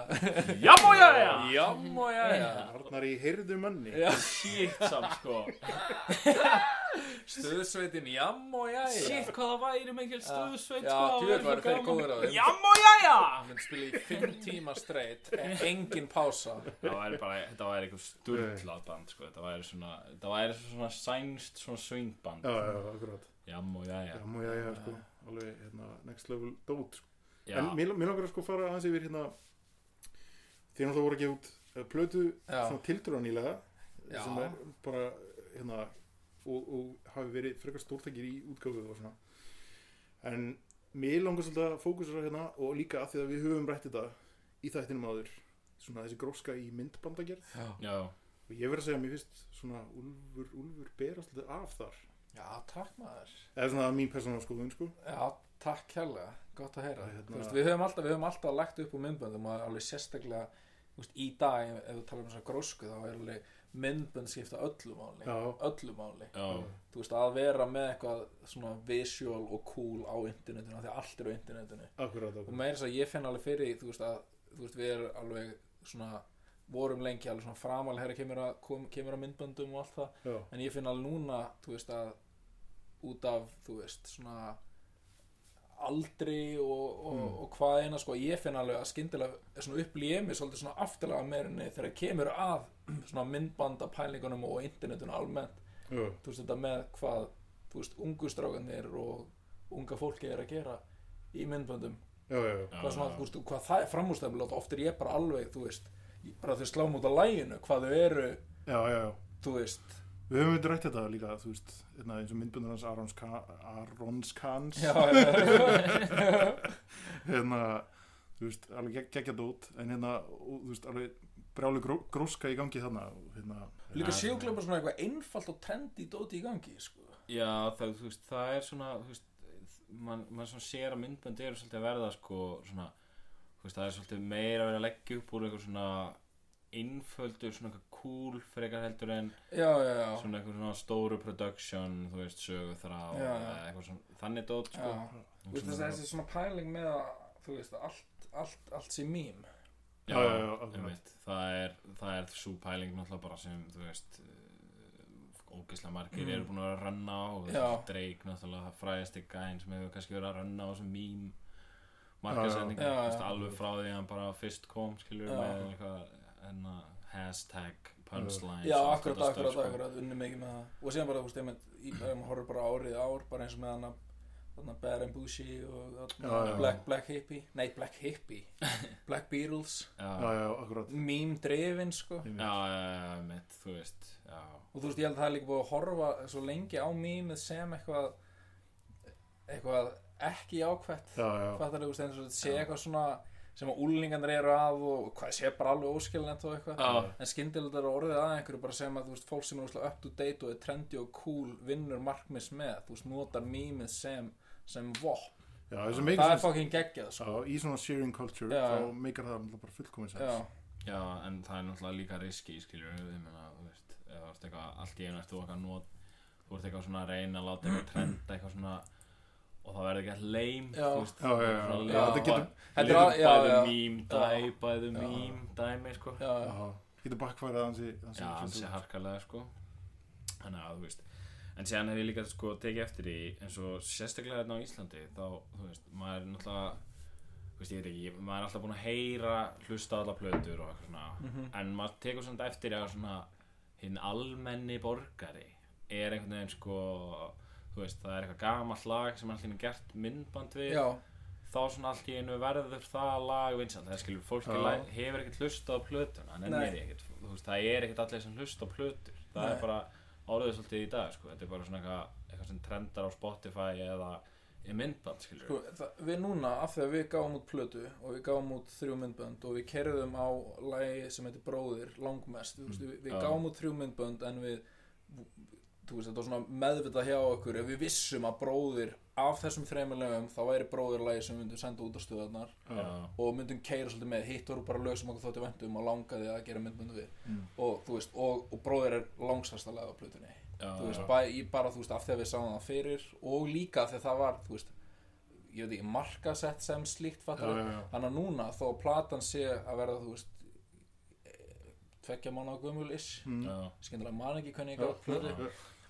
Jamm og jæja. Jam og Jæja. Arnar í heyrðu manni. Já. Shit samt sko Stöðsveitin Jam og Jæja Shit hvað það væri mikil stuðsveit Já, sko það væri væri svo þeir góðir á þeim. Jamm og jæja Hún myndi spila í fimm tíma streitt Engin pása Það væri bara, þetta væri eitthvað sturglað band sko Þetta væri svona, þetta væri svona sænst svona swingband Já, já, akkurat. Jamm og jæja má ég, já, sko, alveg, hérna, next level dót, sko. En mér, mér langar að sko fara aðeins yfir hérna, þeir náttúrulega voru að gefa út uh, plötu Já. svona tildröða nýlega, Já. sem er bara, hérna, og, og hafi verið frekar stórtækir í útgáfu og svona. En mér langar svolítið að fókusera hérna og líka að því að við höfum rætt þetta í þættinum áður, svona þessi gróska í myndbandagerð. Já, já, Og ég verð að segja að mér finnst svona Úlfur, Úlfur berast alltaf af þar. Já takk maður Eða svona mín persónulega skoðun, sko. Já, takk hérlega, gott að heyra Hérna- Þú veist, við, höfum alltaf, við höfum alltaf lagt upp úr myndböndum og alveg sérstaklega veist, í dag, ef við talum um svona grósku þá er alveg myndbönd skipta öllu máli Já. öllu máli já, þú veist, að vera með eitthvað svona visual og cool á internetinu af því að allt er á internetinu Akkurat, og akkurat. meira þess að ég finn alveg fyrir þú veist að þú veist, við erum alveg svona vorum lengi alveg svona framal herra kemur kemur að myndböndum og allt það Já, en ég finn alveg núna þú veist að út af þú veist svona aldri og, og, Mm. og hvað eina sko ég finn alveg að skyndilega svona upplýja mig svolítið svona afturlega meirinni þegar kemur að svona myndbanda pælingunum og internetunum almennt já, þú veist þetta með hvað þú veist ungu strákanir og unga fólki er að gera í myndböndum já, já, já. hvað, svona, þú veist, hvað það er framústæðumlega oft er ég bara alveg þú veist bara þau sláum út á læginu hvað þau eru Já, já, já. þú veist Við höfum við rætt þetta líka, þú veist, hérna, eins og myndbundur hans Arons, Ka Arons Kans, já, já, já. hérna, þú veist, alveg gegg, geggjað út, en hérna, þú veist, alveg brjálu gró, gróska í gangi þarna, og hérna, líka séuglum bara svona eitthvað einfalt og trendi dóti í gangi sko. Já, það, veist, það er svona veist, mann man svona sér að myndbönd eru svolítið að verða sko svona, veist, það er svolítið meira að vera að leggja upp úr eitthvað svona einföldu, svona eitthvað cool frekar heldur en já, já, já, svona eitthvað svona stóru production þú veist, sögu þrá þannig dót sko. Þessi, svona pæling með að þú veist, allt, allt, allt sé mím Já, akkurat. einmitt. það er, það er svo pæling náttúrulega bara sem, þú veist uh, ógeðslega margir Mm. eru búin að vera að runna á og Já. Drake náttúrulega fræðist í gæn sem hefur kannski verið að runna á já. þú veist, alveg frá því að hann bara fyrst kom, skilur Já. með eitthvað enna, hashtag punchlines Já, akkurat, akkurat, sko. akkurat, unni mikið með það og síðan bara, þú veist, maður horfir bara árið ár bara eins og með hana þarna Bad and Bushy og þarna Já, já. Black, Black Hippie, nei Black Hippie. Black Beatles, meme drifin sko. Já, já, já, mitt, þú veist já, og þú veist, ég held að það er líka búið að horfa svo lengi á mýmið sem eitthvað eitthvað ekki já, fattar þú veist, eins og þetta sé Já. eitthvað svona sem að úlingarnir eru að og hvað sé bara alveg óskilnett og eitthvað. En skyndilega er orðið að einhverju bara sem að þú veist, fólk sem er úrslega up to date og er trendy og cool vinnur markmis með, þú veist, notar mýmið sem sem þessi það er fucking geggjað sko. Í svona sharing culture Já. þá meikar það bara fullkomin sens. Já, já, en það er náttúrulega líka riski, skilur ég meina, þú veist, eitthvað allt í einu eftir eitthvað not þú ert eitthvað svona að reyna að láta eitthvað trenda eitthvað svona og það verður ekki að leim að- by the Já. meme dæmi, sko. Já, já, Já, getur bakkfærið ansi, ansi já, hans er harkalega, sko. Þannig að, þú veist en séðan hef ég líka, sko, tekið eftir í eins og sérstaklega hérna á Íslandi þá, þú veist, maður er náttúrulega þú veist, ég veit ekki, maður er alltaf búin að heyra hlusta alla plötur og eitthvað svona Mhm. en maður tekur svona eftir að svona hinn almenni borgari er einhvern veginn sko þú veist, það er eitthvað gamalt lag sem er alltaf gert myndband við já, þá svona allt í einu verður það lag vinsalt, það skilur, fólki Já. lag, hefur ekkert hlusta á plötuna, Nei. nennir ekkert þú veist, það er ekkert allir sem hlusta á plötur það Nei. er bara áriðið svolítið í dag sko. þetta er bara svona eitthvað, eitthvað sem trendar á Spotify eða í myndband sko, við núna, af því að við gáum út plötu og við gáum út þrjú myndbönd og við kerðum á lagi sem heitir Bróðir langmest, veist, við, við gáum út þrjú myndbönd en við veist, þetta var svona meðvitað hjá okkur. Ef við vissum að Bróðir af þessum þreymur lögum, þá væri Bróðir lagi sem við myndum senda út á stöðarnar já, og myndum keira svolítið með. Hitt voru bara lög sem okkur þótti vendum og langaði að gera myndböndu við. Mm. og veist, og, og Bróðir er langsasta lag á plötunni. Þú veist, já, bæ, í bara þú veist, af því að við sáum það fyrir og líka að það var, þú veist ég veit ekki, markasett sem slíkt þannig að núna þó platan sé að verða, þú veist tveggja mánu á gömul-ish Mm. já, skemmtilega man ekki hvernig ég gátt plötu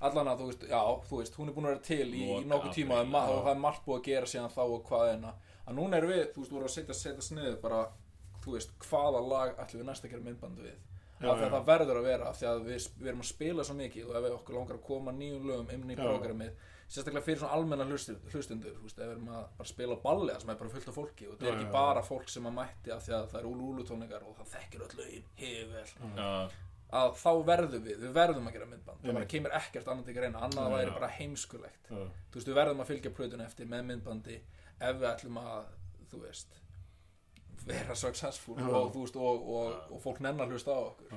allan að þú veist, já, þú veist, hún er búin að vera til í, í nokkuð tíma og, það er margt búið að gera síðan þá og hvað en að, núna erum við, þú veist, voru að setja, setja sniðu bara, þú veist, hvaða lag ætlum við næst að gera myndband við? Já, af því að það verður að vera af því að við, við erum að spila svo mikið og ef við okkur langar að koma nýjum lögum inn í Já. prógramið sérstaklega fyrir svona almenna hlustundur, hlustundur þú veist, ef við erum að bara spila balli sem er bara fullt af fólki og þetta er ekki bara fólk sem að mætti af því að það eru úlu úlu tónleikar og það þekkir öll lögin hefur já, að þá verðum við, við verðum að gera myndband. Það bara kemur ekkert annað til greina annað Já, væri bara heimskulegt. Þú veist, við verðum að fylgja plötun eftir með myndbandi ef við ætlum að, þú veist vera successful og, þú veist, og, og, og fólk nennar hlusta á okkur.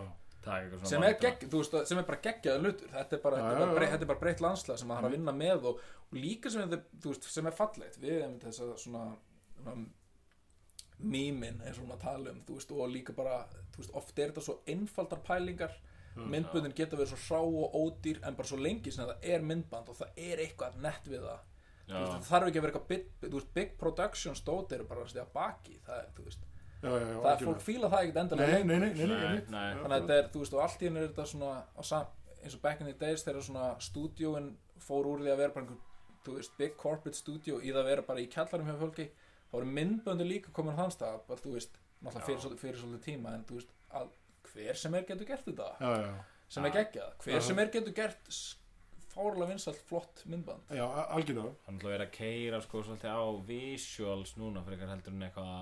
Er sem er, gegg, veist, sem er bara geggjaði hlutur. Þetta er bara, bara, er bara breytt landslag sem það har að vinna með og, og líka sem, þetta, veist, sem er fallegt. Við erum þess að svona, svona mýmin eins og maður tala um þú veist, og líka bara, þú veist, oft er þetta svo einfaldar pælingar. Myndböndin geta verið svo hrá og ódýr en bara svo lengi sem það er myndband og það er eitthvað nett við það. Þú já, veist, það þarf ekki að vera eitthvað big, þú veist, big production stótt eru bara að stiga baki það er, þú veist, Já, já, já, það er fólk fíla það ekkert endalega nei, nei, nei, nei, Nei, nei, nei. Já, þannig að þetta er, þú veist, og allt í henni er þetta svona eins og back in the days þegar svona stúdíóin fór úr því að vera bara einhver, þú veist, big corporate studio í það að vera bara í kjallarum hjá fólki þá eru myndböndu líka komin á þann stað bara, þú veist, náttúrulega fyrir, fyrir svolítið tíma en þú veist, að hver sem er getur gert þetta. Já, já, sem er geggjað, hver Já. sem er getur gert fárlega vinsalt flott myndband. Já, algjörlega. Það er náttúrulega verið að keira sko svolítið á visuals núna fyrir eitthvað heldur en eitthvað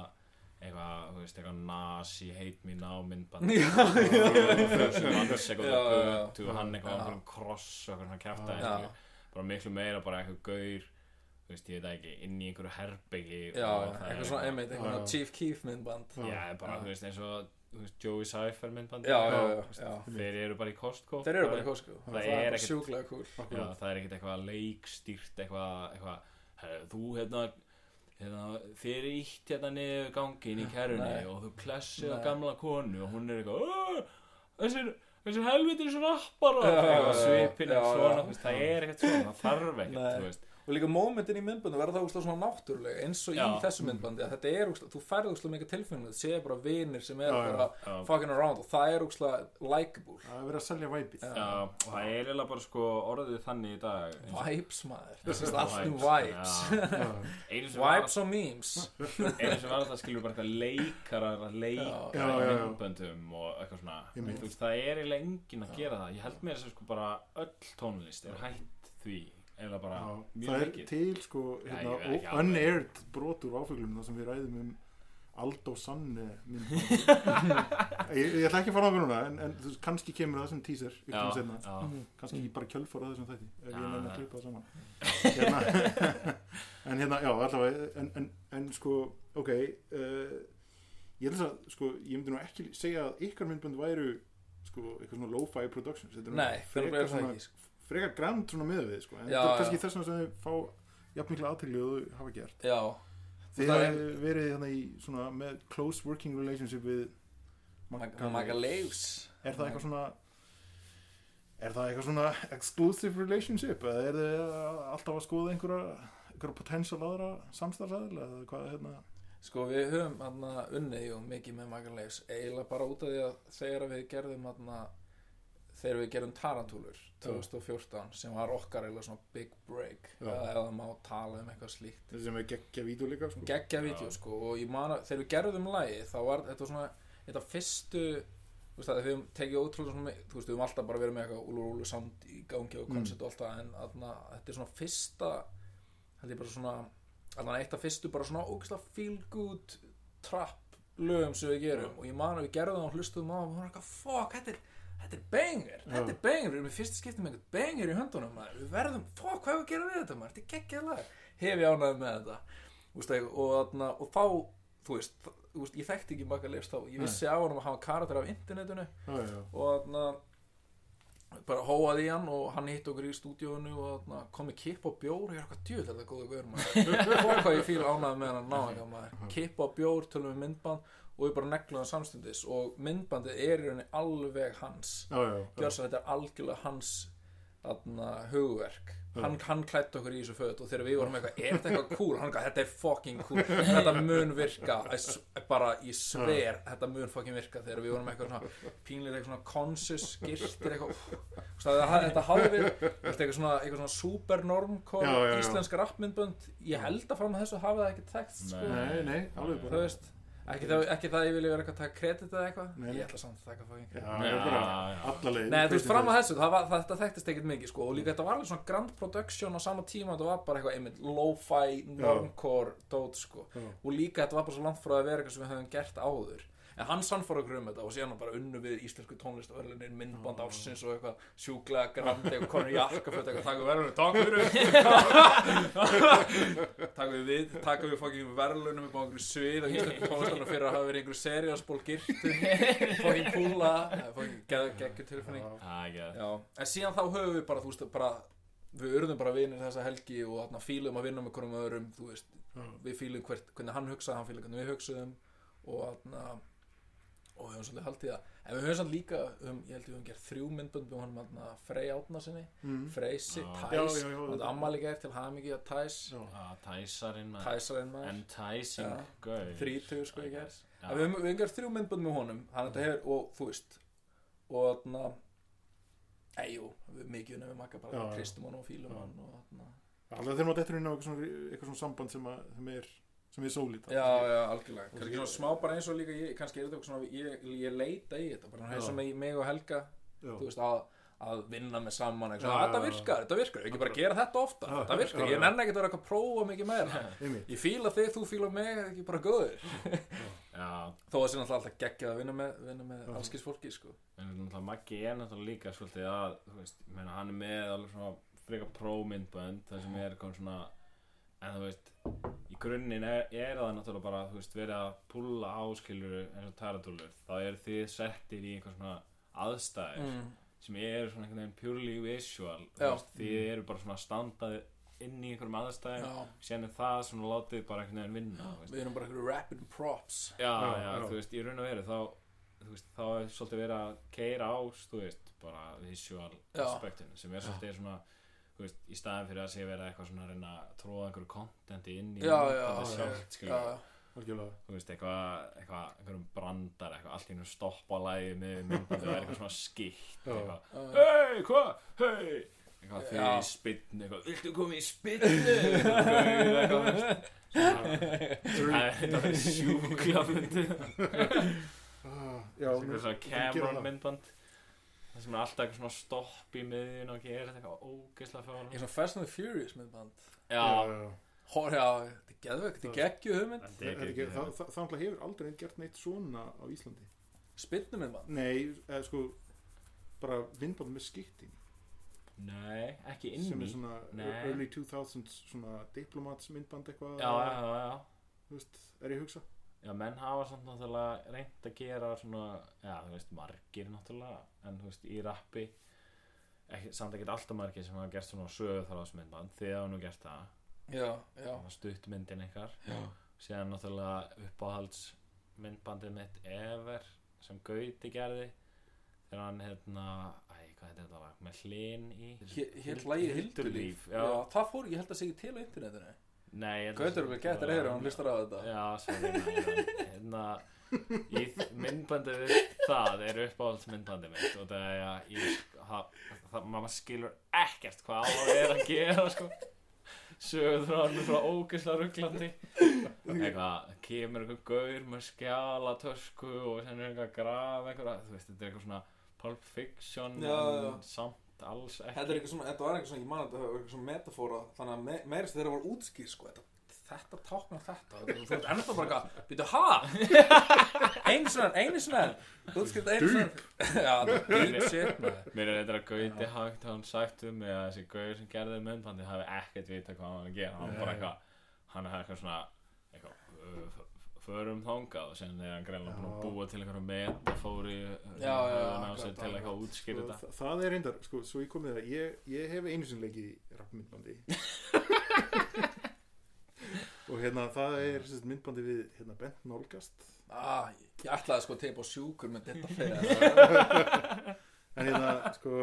eitthvað, þú veist, eitthvað nazi hate me now myndband. Já, fjörsum manns eitthvað á og hann eitthvað á einhverjum kross og kjafta Já. bara miklu meira bara eitthvað gaur þú veist, ég veit það ekki, inn í einhverju herbyggi já, og það er eitthvað svona einmitt, svona Chief Keef myndband. Já, bara, þú veist, eins og Joey Cypher myndband. Já, já, já, já. þeir eru bara í Costco. Þeir eru bara í Costco. Það er er bara ekkert- sjúklega cool. Já, það er ekkert eitthvað leikstýrt eitthvað, eitthvað "Herra, þú hérna, hérna er ítt hérna niður gangin í kerrunni Nei. og þú klessið á gamla konu og hún er eitthvað "Åh, þessir, þessir helvitir rappar Já, eitthvað já, svipin já, svona, það er ekkert svona það þarf ekkert, þú veist og líka momentin í myndbandu verða það úrslega svona náttúrulega eins og í Já. þessu myndbandi að þetta er úrslega, þú færði úrslega mikið tilfinnum þetta séu bara vinir sem er bara Já. fucking around og það er úrslega likeable. Það er verið að selja væpið. Og það er eiginlega bara sko orðið þannig í dag. Eins og- vibes maður, þetta er allt um Vibes, vibes. Og memes. Einu sem var það skilur bara eitthvað leikarar að leika Já. Já, já, já. myndböndum og eitthvað svona. Þú það er eiginlega enginn að gera það. Ég held mér að sko bara öll tónlist er hætt því eða bara Já, mjög það er mikið. til sko Já, hérna, ég veit ekki unaired brot úr áfenglunum þar sem við ræðum um Aldo Sanne myndband. ég, ég ætla ekki að fara á það núna en, en þú veist, kannski kemur það sem teaser já, ykkur senna, já, kannski bara kjölfara þessum þætti ef ég Já, nenni að já. klippa það saman. Hérna, en hérna, já, allavega en, en, en sko, ok uh, ég held að sko, ég myndi nú ekki segja að ykkar myndband væru sko, eitthvað svona lo-fi productions þetta er nú nei, það er frekar það svona ekki sko. Frekar grand svona miða við sko. en Já, þetta er kannski þess sem þið fá jafn mikla aðtegli og þau hafa gert. Já, Það hafa verið hérna í svona með close working relationship við Magga Maga Leifs. Er það eitthvað svona er það eitthvað svona exclusive relationship? Eða er þið alltaf að skoða einhverja einhverja potential aðra samstarfsæðil eða hvað hérna? Sko við höfum aðna unnið mikið með Maga Leifs. Eiginlega bara út af því að þegar við gerðum aðna þegar við gerðum Tarantúlur 2014 sem var okkar eiginlega svona big break. Eða eða má tala um eitthvað slíkt. Þessi sem er geggja vídeo líka sko. geggja vídeo sko og ég man að þegar við gerðum lagi þá var þetta svona þetta fyrstu þú veist að við höfum tekið ótrúlega svona þú veist við höfum alltaf bara verið með eitthvað úlur úlur sound í gangi og Mm. koncept og allt það en aðna, þetta er svona fyrsta þetta er bara svona allan eitt af fyrstu bara svona ógæslega feel good trap lögum sem við gerum. Og ég man að við gerðum það og hlustuðum á og við varum eitthvað fuck þetta er Þetta er banger, þetta er banger, við erum í fyrsta skipti með eitthvað banger í höndunum maður. Við verðum, fuck, hvað hefur að gera við þetta maður, þetta er geggjað lag. Hef ég ánægð með þetta. Veist, og, og, og þá, þú veist, veist, ég þekkti ekki Magga Leifs þá. Ég vissi á hann að hafa karakter af internetinu. Já, já, Og þarna bara hóaði í hann og hann hitt okkur í stúdíónu og þarna kom með kipp og bjór. Ég er eitthvað djúð þetta er góða gaur maður. Fór hvað ég fíl ánægði með hann ná kipp og bjór, tölum við myndband og við bara neglum það samstundis og myndbandið er í rauninni alveg hans. Já, já, já. gjör svo þetta er algjörlega hans þarna, hugverk. Hann, hann klætt okkur í þessu föt og þegar við vorum eitthvað, er þetta eitthvað cool? Hann eitthvað, þetta er fucking cool. Þetta mun virka bara ég sver, þetta mun fucking virka þegar við vorum eitthvað pínlega eitthvað svona conscious girtir eitthvað þetta hafði við eitthvað svona, eitthvað svona super normcore Já, já, já. íslensk rappmyndbönd. Ég held að fram að þessu hafi það ekki tekst sko. nei, nei, alveg bara ekki það, ekki það ég vilja vera eitthvað að taka kredit eða eitthvað? Nei, ég ætla samt að taka fucking kredit. Já, alla leið Nei, þú veist, fram að þessu, það var, það, þetta þekktist ekkert mikið sko, og líka þetta var alveg svona grand production á sama tíma, þetta var bara eitthvað einmitt lo-fi, normcore dót sko, Já. og líka þetta var bara svo langt frá að vera eitthvað sem við höfum gert áður en hann sannfór okkur um þetta og síðan hann bara unnu við íslensku tónlist og verðlunin myndband ársins og eitthvað sjúklega grandi og konur jakkaföt eitthvað taka við verðlunum, takk fyrir. Taka við við taka við fokkin verðlunum upp á einhverju svið og íslensku tónlistarna fyrir að hafa verið einhverju seriásból girtu. Fokkin púla fokkin geggjur tilfinning Já, en síðan þá höfum við bara, þú veist, bara við urðum bara vinir þessa helgi og þarna fílum að vinna með hverjum öðrum, veist. Við fílum hvert, hvernig hann hugsaði, hann fílum hvernig við hugsaðum og þarna og við höfum svolítið haldið það en við höfum svolítið líka, um, ég held við höfum gert þrjú myndbönd við honum þarna Frey Átna sinni Mm. Freysi, Já. Tæs Já, já, já, og þetta- ammali gert til hamingi að Tæs Já. Já, Tæsarinn maður. Enticing Já. gaur. þrítugur sko ég Já. en við höfum, gert þrjú myndbönd með honum hann þetta hefur, og þú veist og þarna Æjú, við mikið unnum við makka bara kristum hann og fílum Já. hann og þarna Alltaf þegar maður dettur inn á eitthvað svona, eitthvað svona samband sem, að, sem er sem er sólít Já, já, algjörlega. Kannski svona smá bara eins og líka ég, kannski er þetta eitthvað svona ég, ég leita í þetta bara eins og Já. mig, og Helga þú veist að, að vinna með saman Já, þetta virkar, þetta virkar. Ekki bara gera þetta ofta, Já, þetta virkar. já, ég nenni ekki að vera eitthvað að prófa mikið meira. Ég fíla þig, þú fíla mig, ekki bara góður? Já, þó að sé náttúrulega alltaf geggjað að vinna með, vinna með Já. allskis fólki sko. en náttúrulega Maggi er náttúrulega líka en þú veist, í grunninn er, er það náttúrulega bara, þú veist, verið að púlla áskilur eins og taratúlur þá eru þið settir í einhver svona aðstæður mm. sem eru svona einhvern veginn purely visual. Veist, þið eru bara svona standað inn í einhverjum aðstæðum er það svona látið bara einhvern veginn vinna við erum bara eitthvað rapid props. Já, Já, já, já. þú veist, í raun og veru þá þú veist, þá er svolítið verið að keira á þú veist, bara visual aspektinu sem er svolítið svona veist, í staðin fyrir að sé vera eitthvað svona að reyna að tróða einhverju kontenti inn í já, já, myndbandið já, sjálft, eitthvað, eitthvað, einhverjum brandar eitthvað, allt í einu stoppa lægi með myndbandið og er eitthvað svona skilt hei, hvað, hei eitthvað, þið Já. í eitthvað, viltu koma í. Svona- Æ, þetta er sjúkla Ah, já, eitthvað svona Cameron það. myndband það sem er alltaf eitthvað svona stopp í miðjun og gerir þetta eitthvað ógeðslega fjóðan eins og Fast and the Furious myndband. Já, Já, já, já. Hór, já, þetta er geðvögt, þetta er geggju hugmynd. Þetta Það, er náttúrulega hefur aldrei neitt gert neitt svona á Íslandi. Spinnu myndband? Nei, eða sko bara vindband með skipting. Nei, ekki sem inni er svona Nei. early 2000s svona diplomats myndband eitthvað. Já, já, já, já. Þú veist, er ég að hugsa? Já, menn hafa samt náttúrulega reynd að gera svona, já, þú veist, margir náttúrulega, en þú veist, í rappi ekki, samt ekkert alltaf margir sem hafa gert svona sögurþráðsmyndband þið hafa nú gert það, já, já, það stuttmyndin ykkar. Síðan náttúrulega uppáhaldsmyndbandið mitt Ever sem Gauti gerði þegar hann, hérna, æ, hvað heitir þetta lag, með hlinn í já, já, það fór, ég held að segja til á internetinu. Nei ég held að Gautur er vel getur eða hann hlustar á þetta. Já, sorry maður, hérna í myndbandið við það er uppáhaldsmyndbandið mitt og það er að ég, það, það, maður skilur ekkert hvað á að vera að gera sko. Sögur frá hann frá ógeðslega rugglandi eitthvað, kemur einhver gaur með skjala tösku og sen er einhver að grafa einhverja, þú veist, þetta er eitthvað svona Pulp Fiction Já, já. samt alls ekki Þetta er eitthvað svona, þetta var eitthvað svona, ég man að þetta var eitthvað svona metafóra Þannig að me meirist þeirra var útskýr sko Þetta, þetta táknar þetta. Þú þú ert ennþá bara eitthvað, býtu, ha? Einu svona, einu svona Útskýrt einu svona Já, deep shit Mér er eitthvað að Gauti hagt hann sagt um mig að þessi Gaur sem gerði myndbandi hafi ekkert vita hvað hann var að gera. Hann bara eitthvað, hann er eitthvað svona eitthvað, uh, förum þangað og sen er hann greinlega búin að búa til einhverja metafóri Já, já, á akkurat, sig til eitthvað að útskýra sko, þetta. það, er reyndar, sko, svo ég komið það ég, ég hef einu í rappmyndbandi og hérna það er myndbandi við hérna, Bent Nolgast ah, Ég ætlaði sko að teipa á sjúkur með þetta fyrir en hérna sko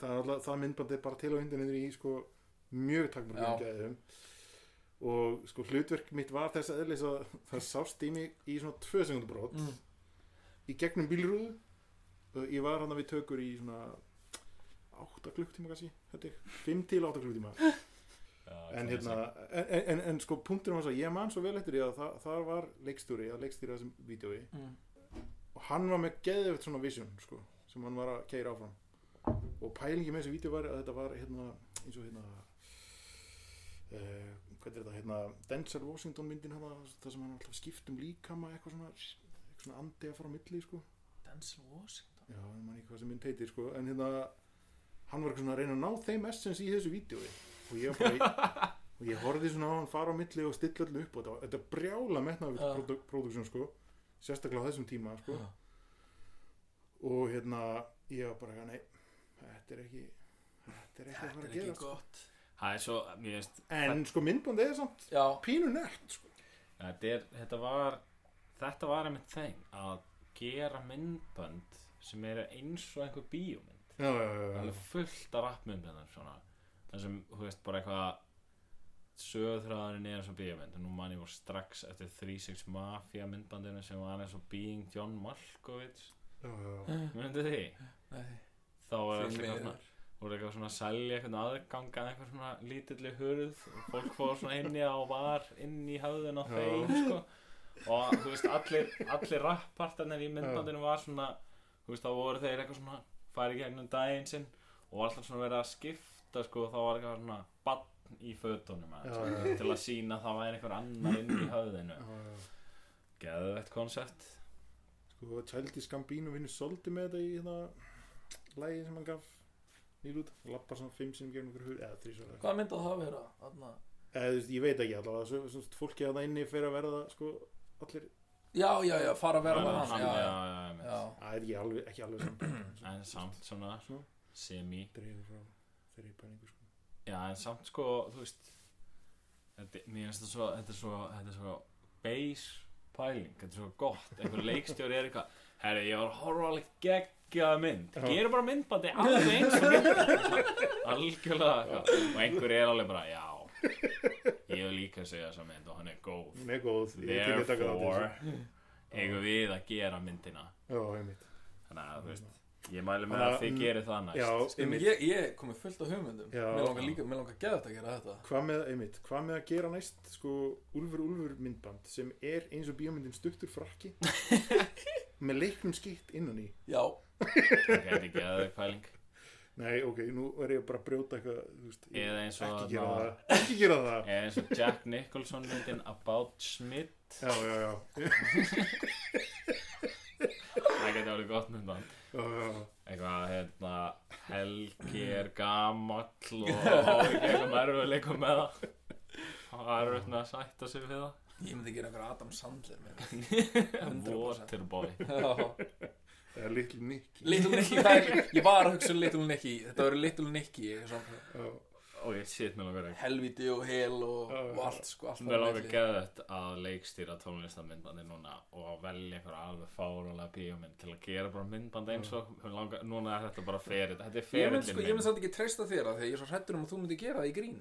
það, alltaf, það myndbandi er bara til á internetinu í sko mjög gæðum. Og sko hlutverk mitt var þess að að það sást í mig í svona tvö sekundur brot mm. í gegnum bílrúðu. Og ég var hann við tökur í svona 8 klukktíma kannski held ég, 5 til 8 klukktíma en það er hérna en, en, en sko punkturinn var svo ég man svo vel eftir því að það, það var leikstjóri að leikstýra þessum vídjói Mm. og hann var með geðvegt svona vision sko, sem hann var að keira áfram og pælingi með þessu vídeo var að þetta var hérna, eins og hérna uh, hvað er þetta hérna Denzel Washington myndin hana, það sem hann alltaf skipt um líkama eitthvað svona, eitthvað svona andi að fara á milli sko. Denzel Washington já, ég man ekki hvað sem mynd heitir sko. en hérna hann var eitthvað svona að reyna að ná þeim essence í þessu vídjói og ég bara og ég horfði svona á hann fara á milli og stilla öllu upp og þetta, þetta brjála metnaður Já. produ production sko sérstaklega á þessum tíma sko Já. og hérna ég var bara nei, þetta er ekki þetta er ekki að fara er að gera sko. er svo, mér veist en sko myndbandi er samt Já, pínu nett sko. þetta, er, þetta var þetta var einmitt þeim að gera myndbönd sem eru eins og einhver alveg fullt af rappmyndböndum svona það sem, þú veist, bara eitthvað sögþráðurinn er eins og bíómynd og nú man ég voru strax eftir 36 Mafia myndbandinu sem var eins og Being John Malkovich já, já, já. myndi því nei þá er miður. svona voru eitthvað svona að selja eitthvað aðgang að eitthvað svona lítilli hurð og fólk fór svona inn í á var inn í höfðun á þeim sko. og þú veist allir, allir rappartarnir í myndbandinu var svona þú veist þá voru þeir eitthvað svona færi gegnum daginn sinn og var alltaf svona verið að skipta sko, þá var eitthvað svona bann í fötunum já, sko, til að sína að það væri einhver annar inn í höfðinu. Geðveitt koncept. Sko, Childish Gambino vinnur svolítið með þetta í hérna lægi sem hann gaf nýr út. Lappa svona fimm sinum gegnum ykkur hug eða þrísvar eða Hvað myndi það vera? Þarna? eða þú veist, ég veit ekki allavega svo, svo, fólki að það inni fyrir að verða sko allir, Já, já, já, fara að vera með Hann- Já, já, já, já, að er ekki alveg, ekki alveg samt en samt svona Svona. semi. Dreifur frá þeirri pæningu sko. Já, en samt sko, þú veist þetta, Mér finnst þetta svo þetta er svo, þetta er svo base pæling, þetta er svo gott einhver leikstjóri er eitthvað Herri, ég var að horfa alveg geggjaða mynd. Gerir bara myndbandi alveg eins og mynd Algjörlega. Og einhver er alveg bara, já Ég vil líka segja þessa mynd og hann er góð hún er góð ég er til að taka það til þessu. eigum við að gera myndina já, Þannig að, þú veist Ég mæli með að þið gerir það næst. já, Sko, einmitt. ég, ég komið fullt af hugmyndum. Mér langar líka, mér langar geðað að gera þetta hvað með, einmitt, hvað með að gera næst sko, Úlfur Úlfur myndband sem er eins og bíómyndin stuttur frakki með leiknum skitt innan í. Já, Það gæti ekki að þau pæling. Nei, ok, nú er ég bara að brjóta eitthvað þú veist, Eða eins og ekki gera þarna- það ekki gera það. Eða eins og Jack Nicholson myndin About Schmidt já, já, já, Það geti alveg gott myndband. Eitthvað, hérna Helgi er gamall og ekki eitthvað merfuleikum með það. Það er auðvitað að sætta sig við það. Ég myndi gera einhver Adam Sandler með 100%. Waterboy. Já. eða Little Nicky. Little Nicky, það er, ég var að hugsa um Little Nicky. Þetta verður Little Nicky eitthvað svona Og ég shit mér langar ekki. Helviti og hel og, já, og allt sko allt Mér langar geðvægt að leikstýra tónlistamindbandi núna og að velja einhver alveg fárulega bíómynd til að gera bara myndband eins og mér langar, núna er þetta bara fyrir þetta er mynd sko, ég mynd samt ekki treysta þér að því að ég er svo hrættur um að þú myndi gera það í gríni.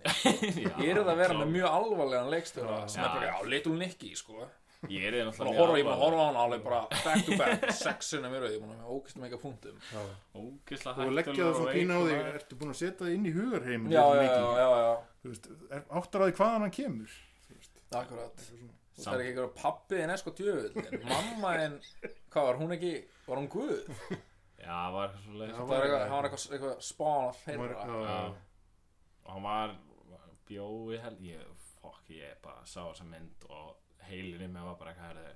Já, Ég er það að vera með mjög alvarlegan leikstjóra sem er bara, já, Little Nicky sko Ég er Bara náttúrulega ég bara horfa á hann alveg bara back to back sexina mér og ég er búin að með ógist mega punktum. Já. Ógislega og leggja það svona pína á þig ertu búin að setja það inn í hugarheim Já, já, já, já, já, Þú veist, er áttar að því hvaðan hann kemur? Þú veist, akkurat. það er ekki eitthvað pappi en esko djöfull Mamma en, hvað var hún ekki, var hún guð? Já, það var eitthvað svo leið Já, Það var eitthvað, hann var eitthvað, eitthvað spán já, já. og hann var bjói held ég, fokk ég bara sá þessa mynd og heilin í mig var bara eitthvað herði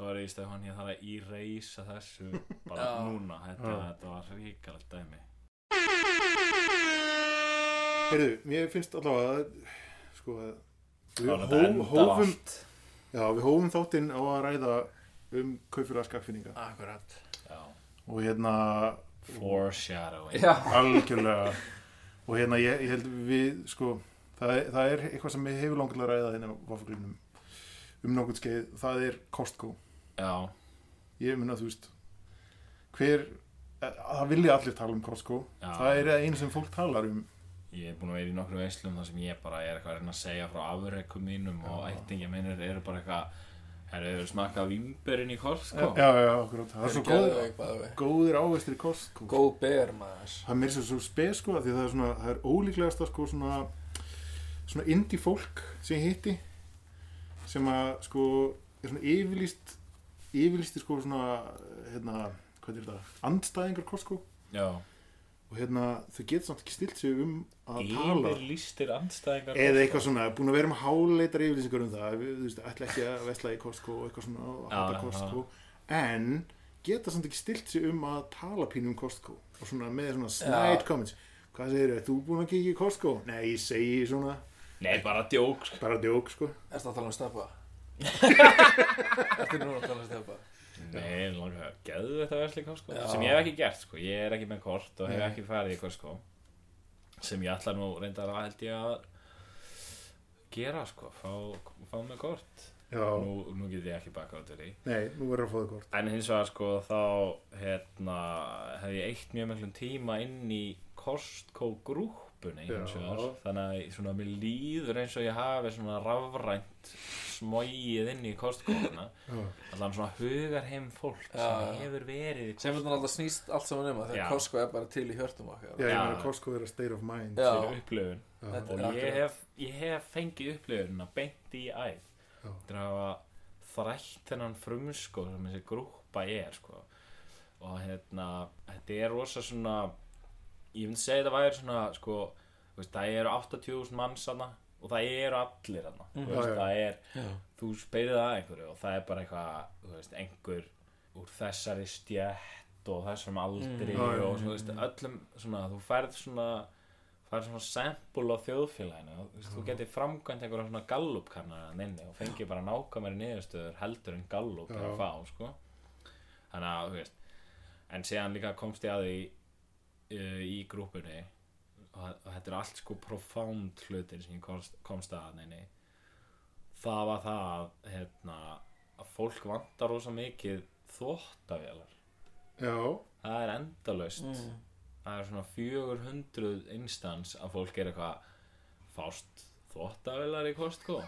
sorry Stefán ég þarf að íreisa þessu bara núna, þetta, þetta var ríkalegt dæmi. Heyrðu, mér finnst allavega að sko að við hófum allt. já, við hófum þáttinn á að ræða um kaupfélag skakfinninga Akkurat. Já. og hérna foreshadowing. Algjörlega. Og hérna ég, ég held við sko það er, það er eitthvað sem við hefur langilega ræða hérna á Vafagrinum um nokkuð skeið, það er Costco. Já, ég minna þú veist hver, eh, það vilja allir tala um Costco. Já. það er einu sem fólk talar um. Ég er búin að vera í nokkru veislum þar sem ég bara er eitthvað að reyna að segja frá afreikum mínum og ættingja minnir eru bara eitthvað Herru, hefur smakað vimberinn í Costco? já, já, akkurat, það er svo góð, góðir ávestir í Costco. Góð ber maður. Það er mér svo, svo spes sko af því það er svona, það er ólíklegast að sko svona svona indie fólk sem ég hitti sem að sko er svona yfirlýst yfirlýsti sko svona hérna, hvað er þetta, andstæðingar Costco Já, og hérna þau getur samt ekki stilt sig um að tala. Yfirlýstir andstæðingar eða eitthvað svona, búin að vera með háleitar yfirlýsingar um það, við, þú veist, ætla ekki að vesla í Costco og eitthvað svona, og Já, hata já, Costco en geta samt ekki stilt sig um að tala pínu um Costco og svona með svona snide comments. Hvað segir þau, þú búin að kíkja í Costco? Nei, ég segi svona, Nei, bara djók sko. bara djók sko Ertu að tala um steppa? Ertu núna að tala um steppa? Nei, langar að geðu þetta versli Costco Já. sem ég hef ekki gert sko, ég er ekki með kort og hef Nei. ekki farið í Costco sem ég ætla nú reyndar að held ég að gera sko, fá, fá með kort Já, nú, nú get ég ekki baka á þetta í nei, nú verður að fá þau kort en hins vegar sko þá hérna hef ég eitt mjög mjög tíma inn í Costco grúppunni vegar þannig að svona mér líður eins og ég hafi svona rafrænt smóið inn í Costco. Já, allan svona hugar heim fólk Já. sem hefur verið í Sem þetta alltaf snýst allt saman um að þegar Costco er bara til í hjörtum okkar já ég Já. meina Costco er a state of mind. Þetta- og ég hef, ég hef fengið upplifun að beint í æð þetta er að hafa þrætt þennan frumsko sem þessi grúpa er sko. og hérna þetta er rosa svona ég myndi segja þetta væri svona sko, þú veist, það eru 80.000 manns hana og það eru allir hana þú Já, veist, já. það er, Já. þú spyrir það einhverju og það er bara eitthvað, þú veist, einhver úr þessari stjætt og þessum aldri Já, já, og þú veist, öllum svona, þú færð svona færð svona sempul á þjóðfélaginu þú veist, þú getur framkvæmt einhverja svona gallup kannar inni og fengið bara nákvæmari niðurstöður heldur en gallup er Já. að fá, sko þannig að, þú veist en síðan líka komst ég að því uh, í grúpunni. Og, og þetta er allt sko profound hlutir sem ég komst, komst að neini það var það að, hérna, að fólk vantar rosa mikið þvóttavélar Já, það er endalaust. Mm. það er svona 400 instans að fólk er eitthvað fást þvóttavélar í Costco?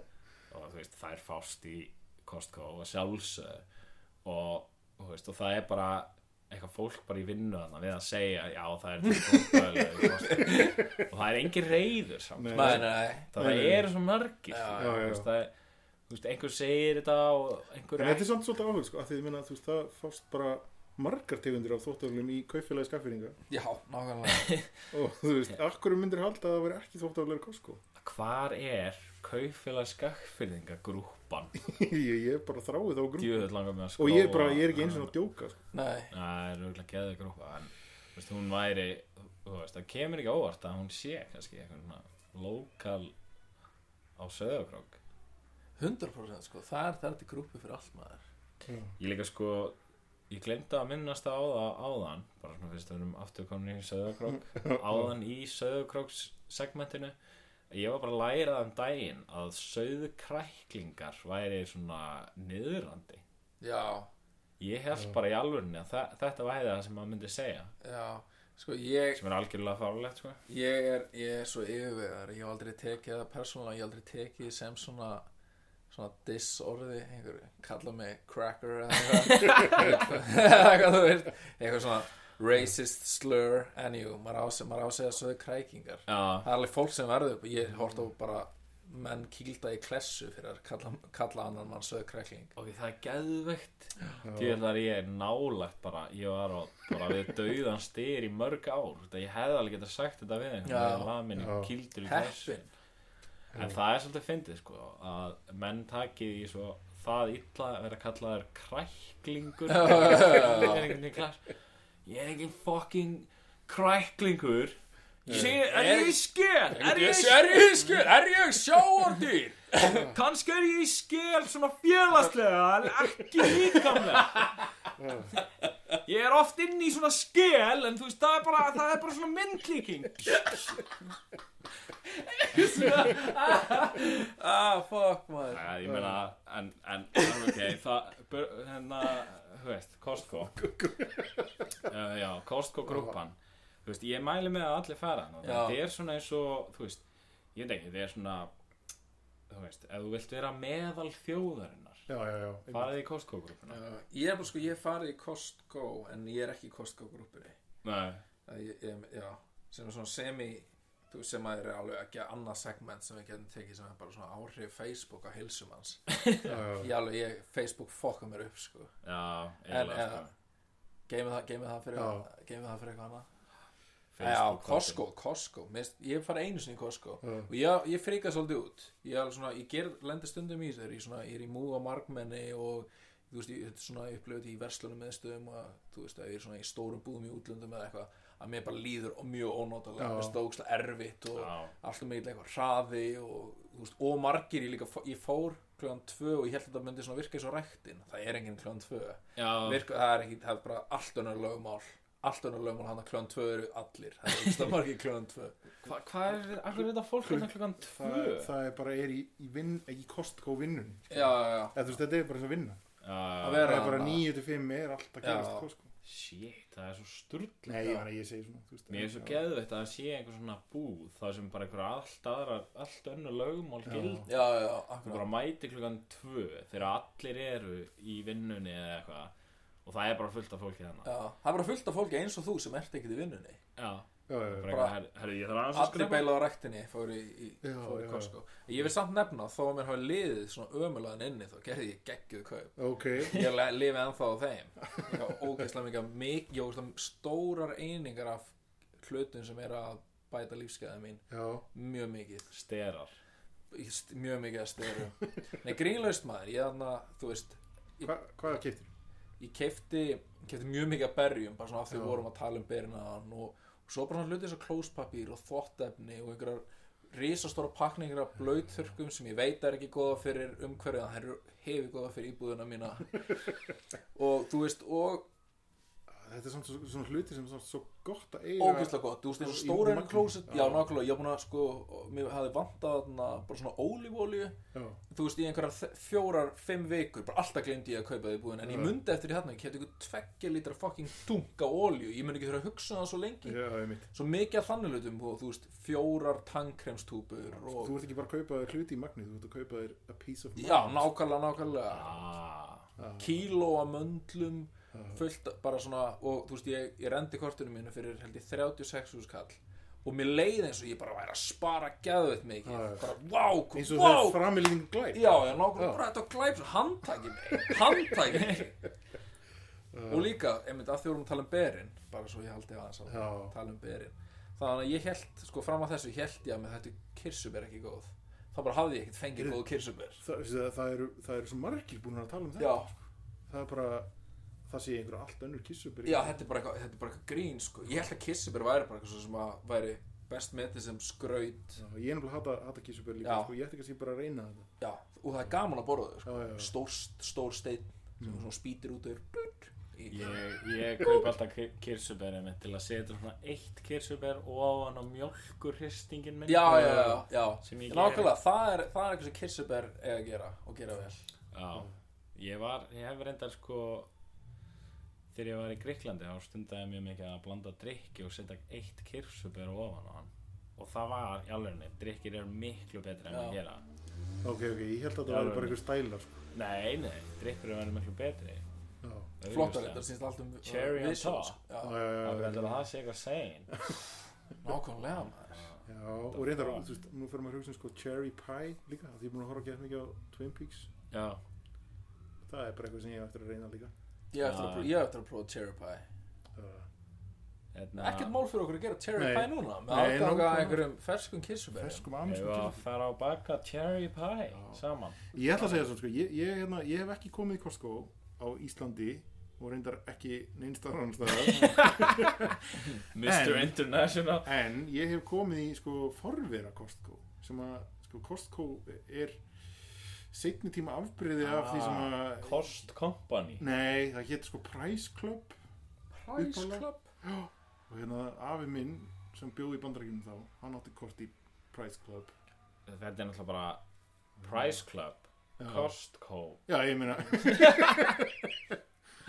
Og þú veist þær fást í Costco og sjálfsög og, og, og það er bara eitthvað fólk bara í vinnu þarna við að segja já það er og það er engin reyður samt. Nei. Nei, nei, það Nei, nei. eru svo já, Þú já. veist, það er, þú veist, einhver segir þetta og einhver En þetta er samt svolítið áhug sko, því ég minna veist, það fást bara margar tegundir af þóttaflum í kaupfélagi skaffýringa já, nákvæmlega. Og þú veist, akkur myndir halda að það veri ekki þóttaflar í Costco? Hvar er kaupfélag skakfyrðinga grúpan ég, ég bara þrái þá grú djöðull langar með að skróa og ég, bara, ég er ekki eins og að djóka sko. Nei, það er auðvitað geðið grúpa en veist, hún væri veist, það kemur ekki óvart að hún sé kannski eitthvað svona lokal á söðakrók 100% sko, það er þetta grúpi fyrir allt maður. Ég líka sko ég glemdi að minnast á það áðan bara svona fyrst við erum aftur komin í söðakrók áðan í söðakróks segmentinu ég var bara að læra það um daginn að söðkræklingar væri svona niðurandi. Já, ég held bara í alvörunni að þetta væri það sem maður myndi segja. Já. Sko, ég, sem er algjörlega fárlegt sko. ég er, ég er svo yfirvegar Ég hef aldrei tekið það persónulega Ég hef aldrei tekið sem svona svona disorði einhver kalla mig cracker eða eitthvað. Eitthvað þú veist eitthvað svona racist slur en jú, maður á sig maður á sig að sögðu krækingar. Já, það er alveg fólk sem verður upp ég hort á bara menn kýlda í klessu fyrir að kalla, kalla annan mann sögðu krækling. Ok, það er geðveikt. Því að ég er nálagt bara ég var á, bara við dauðan styr í mörg ár. Þetta ég hefði alveg getað sagt þetta við Já. veginn lamin Já. kýldur í þessu heppin en það er svolítið fyndið sko að menn takið í svo það illa að vera kallaður kræklingur. Já. Ég er ég er engin fucking kræklingur. Sé, er ég í skél? Er ég í er ég skil, er ég sjáordýr Kannski er ég í skél svona félagslega en ekki líkamlega. Ég er oft inn í svona skél en þú veist það er bara, það er bara svona myndlíking. Ah fuck maður. Ég meina en, en en ok það, hérna, þú veist, Costco. Uh, Já, Costco grúpan Þú veist, ég mæli með að allir fara þetta er svona eins og, þú veist ég veit ekki, þetta er svona þú veist, ef þú vilt vera meðal þjóðarinnar já, já, já, farið í Costco grúpuna ég er bara sko, ég farið í Costco en ég er ekki í Costco grúpinni Nei, Það ég, ég, já, sem er svona semi sem að er alveg ekki annað segment sem við getum tekið sem er bara svona áhrif Facebook á heilsum hans já, já. ég alveg, ég, Facebook fokka mér upp sko. Já, en, sko. geymið það, geymið það fyrir geymið það fyrir eitthvað annað. Já, Costco, Costco. Mist, ég farið einu sinni í Costco. Já. og ég, ég frika svolítið út. Ég, alveg svona, ég ger, lendi stundum í þessu. Þegar ég, svona, ég er í múa markmenni og þú veist, ég, þetta er svona upplifið í verslunum meðstöðum og þú veist, að ég er svona í stórum búðum í útlöndum eða eitthvað að mér bara líður og mjög ónótalega Já. mér stókslega erfitt og Já. alltaf mikið eitthvað hraði og, veist, og margir ég líka ég fór kljóðan tvö og ég held að þetta myndi svona virka eins og ræktin. Það er enginn kljóðan tvö. Já, virka, það er ekki, það er bara allt önnur lögmál. Allt önnur lögmál hann að kljóðan tvö eru allir. Það er ekki margir kljóðan tvö. Hva, hvað er, akkur er þetta fólk hérna klukkan Það, tvö? það er bara er í, í vinn, ekki í Costco vinnun já, já, já, eða þú veist, þetta er bara þess að vinna. Já, Að það vera- er bara þarna. 9-5 er allt að shit, það er svo sturgl nei, ég, ég segi svona veist, Mér er svo geðveitt að það sé einhver svona búð það sem bara einhver allt aðra allt önnu lögumál gild bara mæti klukkan tvö þegar allir eru í vinnunni eða eitthvað. Og það er bara fullt af fólki þannig já, það er bara fullt af fólki eins og þú sem ert ekkert í vinnunni. Já, já, já, já. bara Bara- eitthvað, her- herru, ég þarf aðeins að allir skrifa beila á ræktinni fór í, í, Já, fór í já. Costco ég vil samt nefna þó að mér hafi liðið svona ömulegan inni þá gerði ég geggjuð kaup. Ok. Ég le- lifi ennþá á þeim. Ég á ógeðslega mikið mik- ég ógeðslega stórar einingar af hlutum sem er að bæta lífsgæða mín. Já, mjög mikið. Sterar. Mjög mikið að styrum nei grínlaust maður ég þannig að þú veist Hva, hvað keftir? ég keifti, keifti mjög mikið að berjum bara svona af því vorum að tala um og, og svo bara hluti eins og klóspapír og þvottefni og einhverjar risastóra pakningar af blöytþurkum sem ég veit er ekki góða fyrir umhverfið það hefi góða fyrir íbúðuna mína. Og þú veist og Þetta er samt svo, svona hluti sem er samt svo gott að eiga ógeðslega gott, þú veist eins og stóra magni. klósett, já. Nákvæmlega, ég var búin að sko, mér hafði vantað þarna bara svona ólífólíu þú veist, í einhverjar fjórar, fimm vikur bara alltaf glemdi ég að kaupa því búin en ég Já. mundi eftir því þarna, ég kefti ykkur tveggja lítra fucking dunk af olíu, ég mun ekki þurfa að hugsa um það svo lengi. Já, ég svo mikið af þannig hlutum og þú veist, fjórar tannkremstúpur og Þú ert ekki bara að kaupa hluti í magni Þú ert að kaupa fullt bara svona og þú veist, ég, ég rendi kortinu mínu fyrir held ég 36 hús kall. Og mér leið eins og ég bara væri að spara gæðveit mikið, bara wow, Eins og wow þegar framilíðin glæp. Já, já, nákvæmlega, bara þetta glæp handtæki mig, handtæki mig. Og líka, einmitt að að tala um berin bara svo ég haldi aðeins að tala um berin. Þannig að ég held, sko fram að þessu held ég að með þetta kirsuber ekki góð. Þá bara hafði ég ekkert fengið góð kirsuber það, það, það, eru, það eru svo margir búin að tala um þetta Já, Það er bara Það sé einhver allt önnur kissubur já, þetta er bara eitthvað, þetta er bara eitthvað grín sko. ég held að kirsuber væri bara eitthvað svo sem að væri best metið sem skraut. Já, ég er nefnilega hata, hata kissubur líka sko, Ég ætti kannski bara að reyna þetta. Já, og það er gaman að borða þau sko. Stór, stór steinn sem svona spýtir út og er Ég, ég kaup alltaf mitt til að setja svona eitt kirsuber ofan á mjölkurhristingin minn. Já, já, já, já. Nákvæmlega, það er, það er eitthvað sem kirsuber eiga að gera og gera vel. Já, ég var, ég hef reyndar sko þegar ég var í Gríklandi þá stundaði ég mjög mikið að blanda drikki og setja eitt kirsuber ofan á hann. Og það var í alvegni, drikkir eru miklu betri en Já. að gera. Ok, ok, ég held að það já. bara einhver stælar sko. Nei, nei, drikkur eru miklu betri. Flottar þetta sínst allt um Cherry on top. Það já, er að það sé eitthvað sein nákvæmlega maður. Já Og reyndar, þú veist, nú fyrir maður að hugsa um sko cherry pie líka Því ég er búin að horfa að geta mikið á Twin Peaks. Já, Það er bara eitthvað sem ég eftir að reyna líka ég hef eftir að Já. ég hef eftir að prófa cherry pie uh, ekkert mál fyrir okkur að gera cherry Nei. pie núna með aðganga nákvæmlega. einhverjum ferskum kirsuber Ferskum Ef amsum við að fara á baka cherry pie saman Ég ætla að segja svo, sko, ég, ég, hérna, ég hef ekki komið í Costco á Íslandi og reyndar ekki neinstar annar staðar Mr. International en ég hef komið í sko forvera Costco sem að sko Costco er setni tíma afbyrði af því sem að Ah, Cost Company. Nei, það hétt sko Price Club. Price. Club? Og hérna afi minn sem bjóði í bandarækjum þá hann átti kort í Price Club. Þetta er náttúrulega bara Price Club. Já. Costco Já, ég meina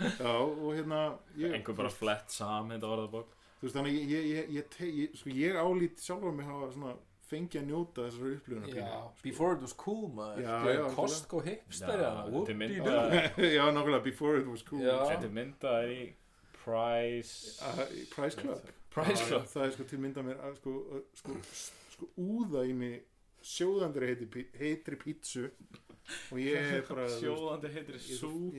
Já, og hérna ég, Einhver bara flett saman þetta orðabók. Þú veist, þannig að ég, ég, ég, ég, te, ég, sko, ég álít sjálfur mig hafa svona fengið að njóta þessari upplifuna já, before it was cool maður. Costco hipster Já, myndað nákvæmlega, before it was cool. Þetta er myndað í Price Uh, Price Club. Price Já, Club. Það er sko til mynda mér sko, sko, sko úða í mig sjóðandri heitri, pí- heitri pítsu. Og ég er bara veist, Sjóðandi heitir ég,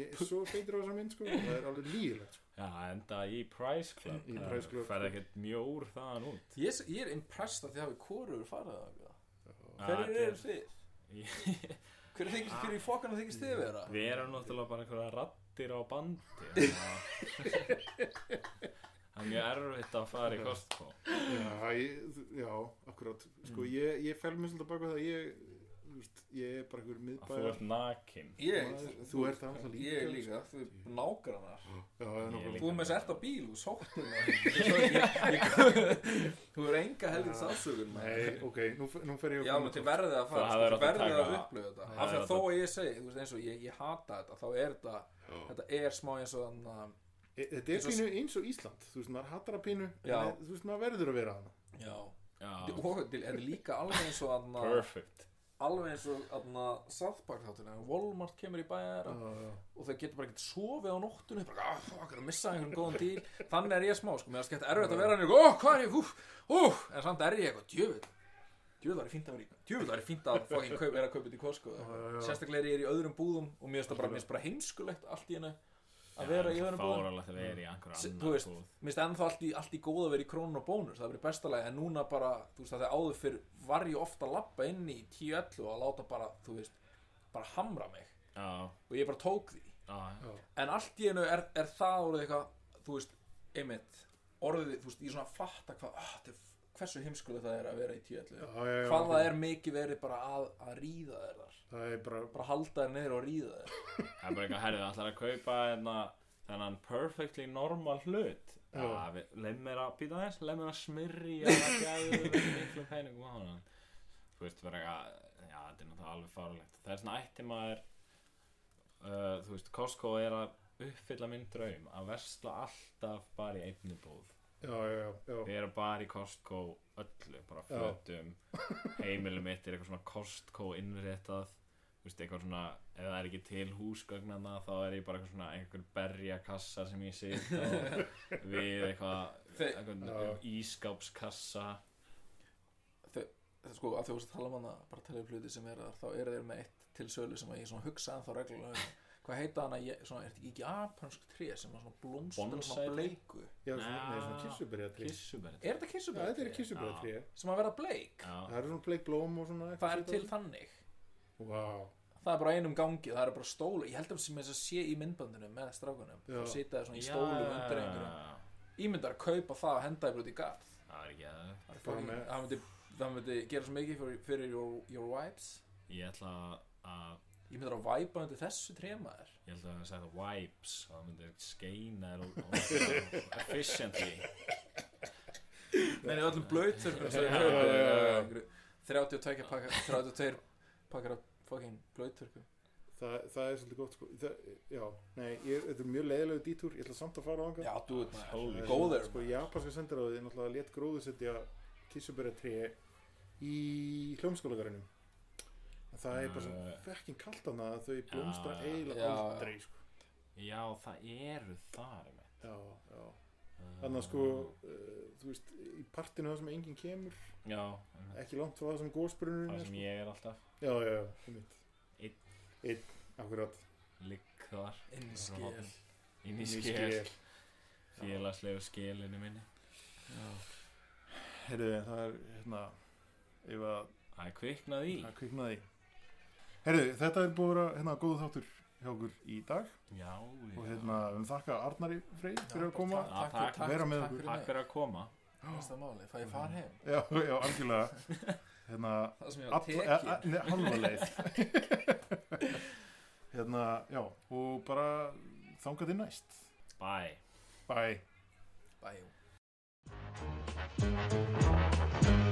er svo- feitur á þessa mynd sko, og það er alveg lígilegt sko. Já, enda í Price Club. Í Price Club. Færði ekkert mjór þaðan út. Ég, er- ég er impressed að þið hafi hvorur farið það þetta eru þið? hver er þykist, hver í fokkana þykist þið vera? Við erum náttúrulega bara einhverja rattir á bandi Það er mjög erfitt að fara í Costco. Já, já, akkurat. Sko, ég, ég fel mér svolítið baka það. Að ég, veist, ég er bara einhver að þú miðbæjar ert nakin ég, þú ert það alltaf líka, ég líka, þú er nágrannar þú er með sért á bíl og sóttum þú er enga heldur sásögun Nei, ok, nú, nú fer ég Já, menn til verðið að fara, Það sko, til að verðið að upplifa þetta. Það Af því að þó að- að ég segi, þú veist eins og ég, ég hata þetta þá er þetta, þetta er smá eins og þannig að E- Þetta er Eins og- pínu eins og Ísland. Þú veist, maður hattar að pínu en Já. Þú veist, maður verður að vera hana Já, Já, og þetta er líka alveg eins og þannig perfect alveg eins og þannig að South Park þáttur en Walmart kemur í bæjar Já, já. og þau getur bara ekkert sofið á nóttunni bara, ah, fuck, er að missa einhvern góðan díl. Þannig er ég smá, sko, mér er skemmt erfitt að vera hann ó, hvað er ég, úf, úf en samt er ég eitthvað, djöfull. Djöfull var ég fínt að vera í djöfull var ég fínt að fucking vera að kaupa þetta í já. sérstaklega er ég í öðrum búðum og mér finnst það bara heimskulegt allt í hennu að vera í öðrum búðum Fáralegt að vera í einhverju S- annar búð Mér finnst ennþá allt í, allt í góð að vera í krónun og bónus það er verið besta lagi, en núna bara þú veist, að það áður fyrir var ég ofta að lappa inn í 10-11 og að láta bara, þú veist bara hamra mig. Já, og ég bara tók því. Já, en allt í einu er, er það orðið eitthvað þú veist, einmitt orðið, þú veist, ég svona fatta hvað ah, þetta er- hversu heimskulega það er að vera í 10-11 Já, já, já, hvað það er mikið verið bara að, að ríða þér þar það er bara bara halda þér niður og ríða þér. Það er bara eitthvað herrið Það ætlar að kaupa hérna þennan perfectly normal hlut? Já. Já, við- leið mér að býta þess leið mér að smyrri að gæðu miklu peningum á hann þú veist, vera eitthvað já, þetta er náttúrulega alveg fáralegt það er svona ætti maður uh, þú veist, Costco er að uppfylla minn draum að versla alltaf bara í einni búð. Já, já, já, já. við erum bara í Costco öllu, bara fötum heimilum mitt er eitthvað svona Costco innréttað veist, eitthvað svona, ef það er ekki til húsgögnana þá er ég bara eitthvað svona einhver berjakassa sem ég sit á við eitthvað, eitthvað Já. ískápskassa þetta sko, að þú veist að tala um hana bara tala um hluti sem er þar, þá eru þeir með eitt til sölu sem að ég svona hugsa en þá reglulega um. hvað heita hana, ég, svona, er þetta ekki japansk tré sem er svona blómstur og svona tré? bleiku? Já svona, nei, svona kissuberja tré já, er þetta kissuberja þetta er kissuberja tré sem að vera bleik? Já, það eru svona bleik blóm og svona það er til þannig wow. það er bara einum gangi, það er bara stólu ég held að sem þess að sé í myndbandinu með strákunum. Já. og sita þeir svona í stólum undir einhverjum ímyndar að kaupa það og henda út í garð. Það er ekki að það, það myndi, það myndi gera svo mikið fyrir, fyrir your, your vibes. Ég ætla að ég myndi að væpa undir þessu trémaður ég ætla að það wipes og það myndir skeina efficiently. Nei, nei, öllum ég. kaupi 32 pakkar 32 pakkar af fucking blöytþurkum það, það er svolítið gott sko. það, já, nei, ég, þetta er mjög leiðilegu dítúr ég ætla samt að fara á Já, þangað þú veit maður. There sko, japanska sendiráðið er náttúrulega létt gróðusetja kissuberja tré í hljómskólagarinu en það er bara svo Uh, fekkin kalt hana að þau blómstra já, eiginlega já. aldrei sko. já, það eru þar einmitt. já, já þannig að sko, uh, þú veist í partinu það sem enginn kemur já, ekki langt frá það sem gósbrunurinn það er sem sko. ég er alltaf. Já, já, já, einmitt. Einn. einn, akkurat. Ligg þar. Inn í skél inn í skél félagslegu skélinu minni. Herðu, það er hérna ef að það er kviknað í. Það kviknaði Herðu, þetta er búið að vera hérna góðu þáttur hjá okkur í dag. Já, og já. hérna við þakka Arnari Freyr fyrir að koma. Já, Takk, takk. takk, Vera með takk okkur. fyrir takk fyrir að koma. Næsta máli, fæ ég far heim? Já, já, algjörlega. Hérna, Það sem ég tekin ne, halva leið. Hérna, já og bara þangað til næst. Bye. Bye. Thank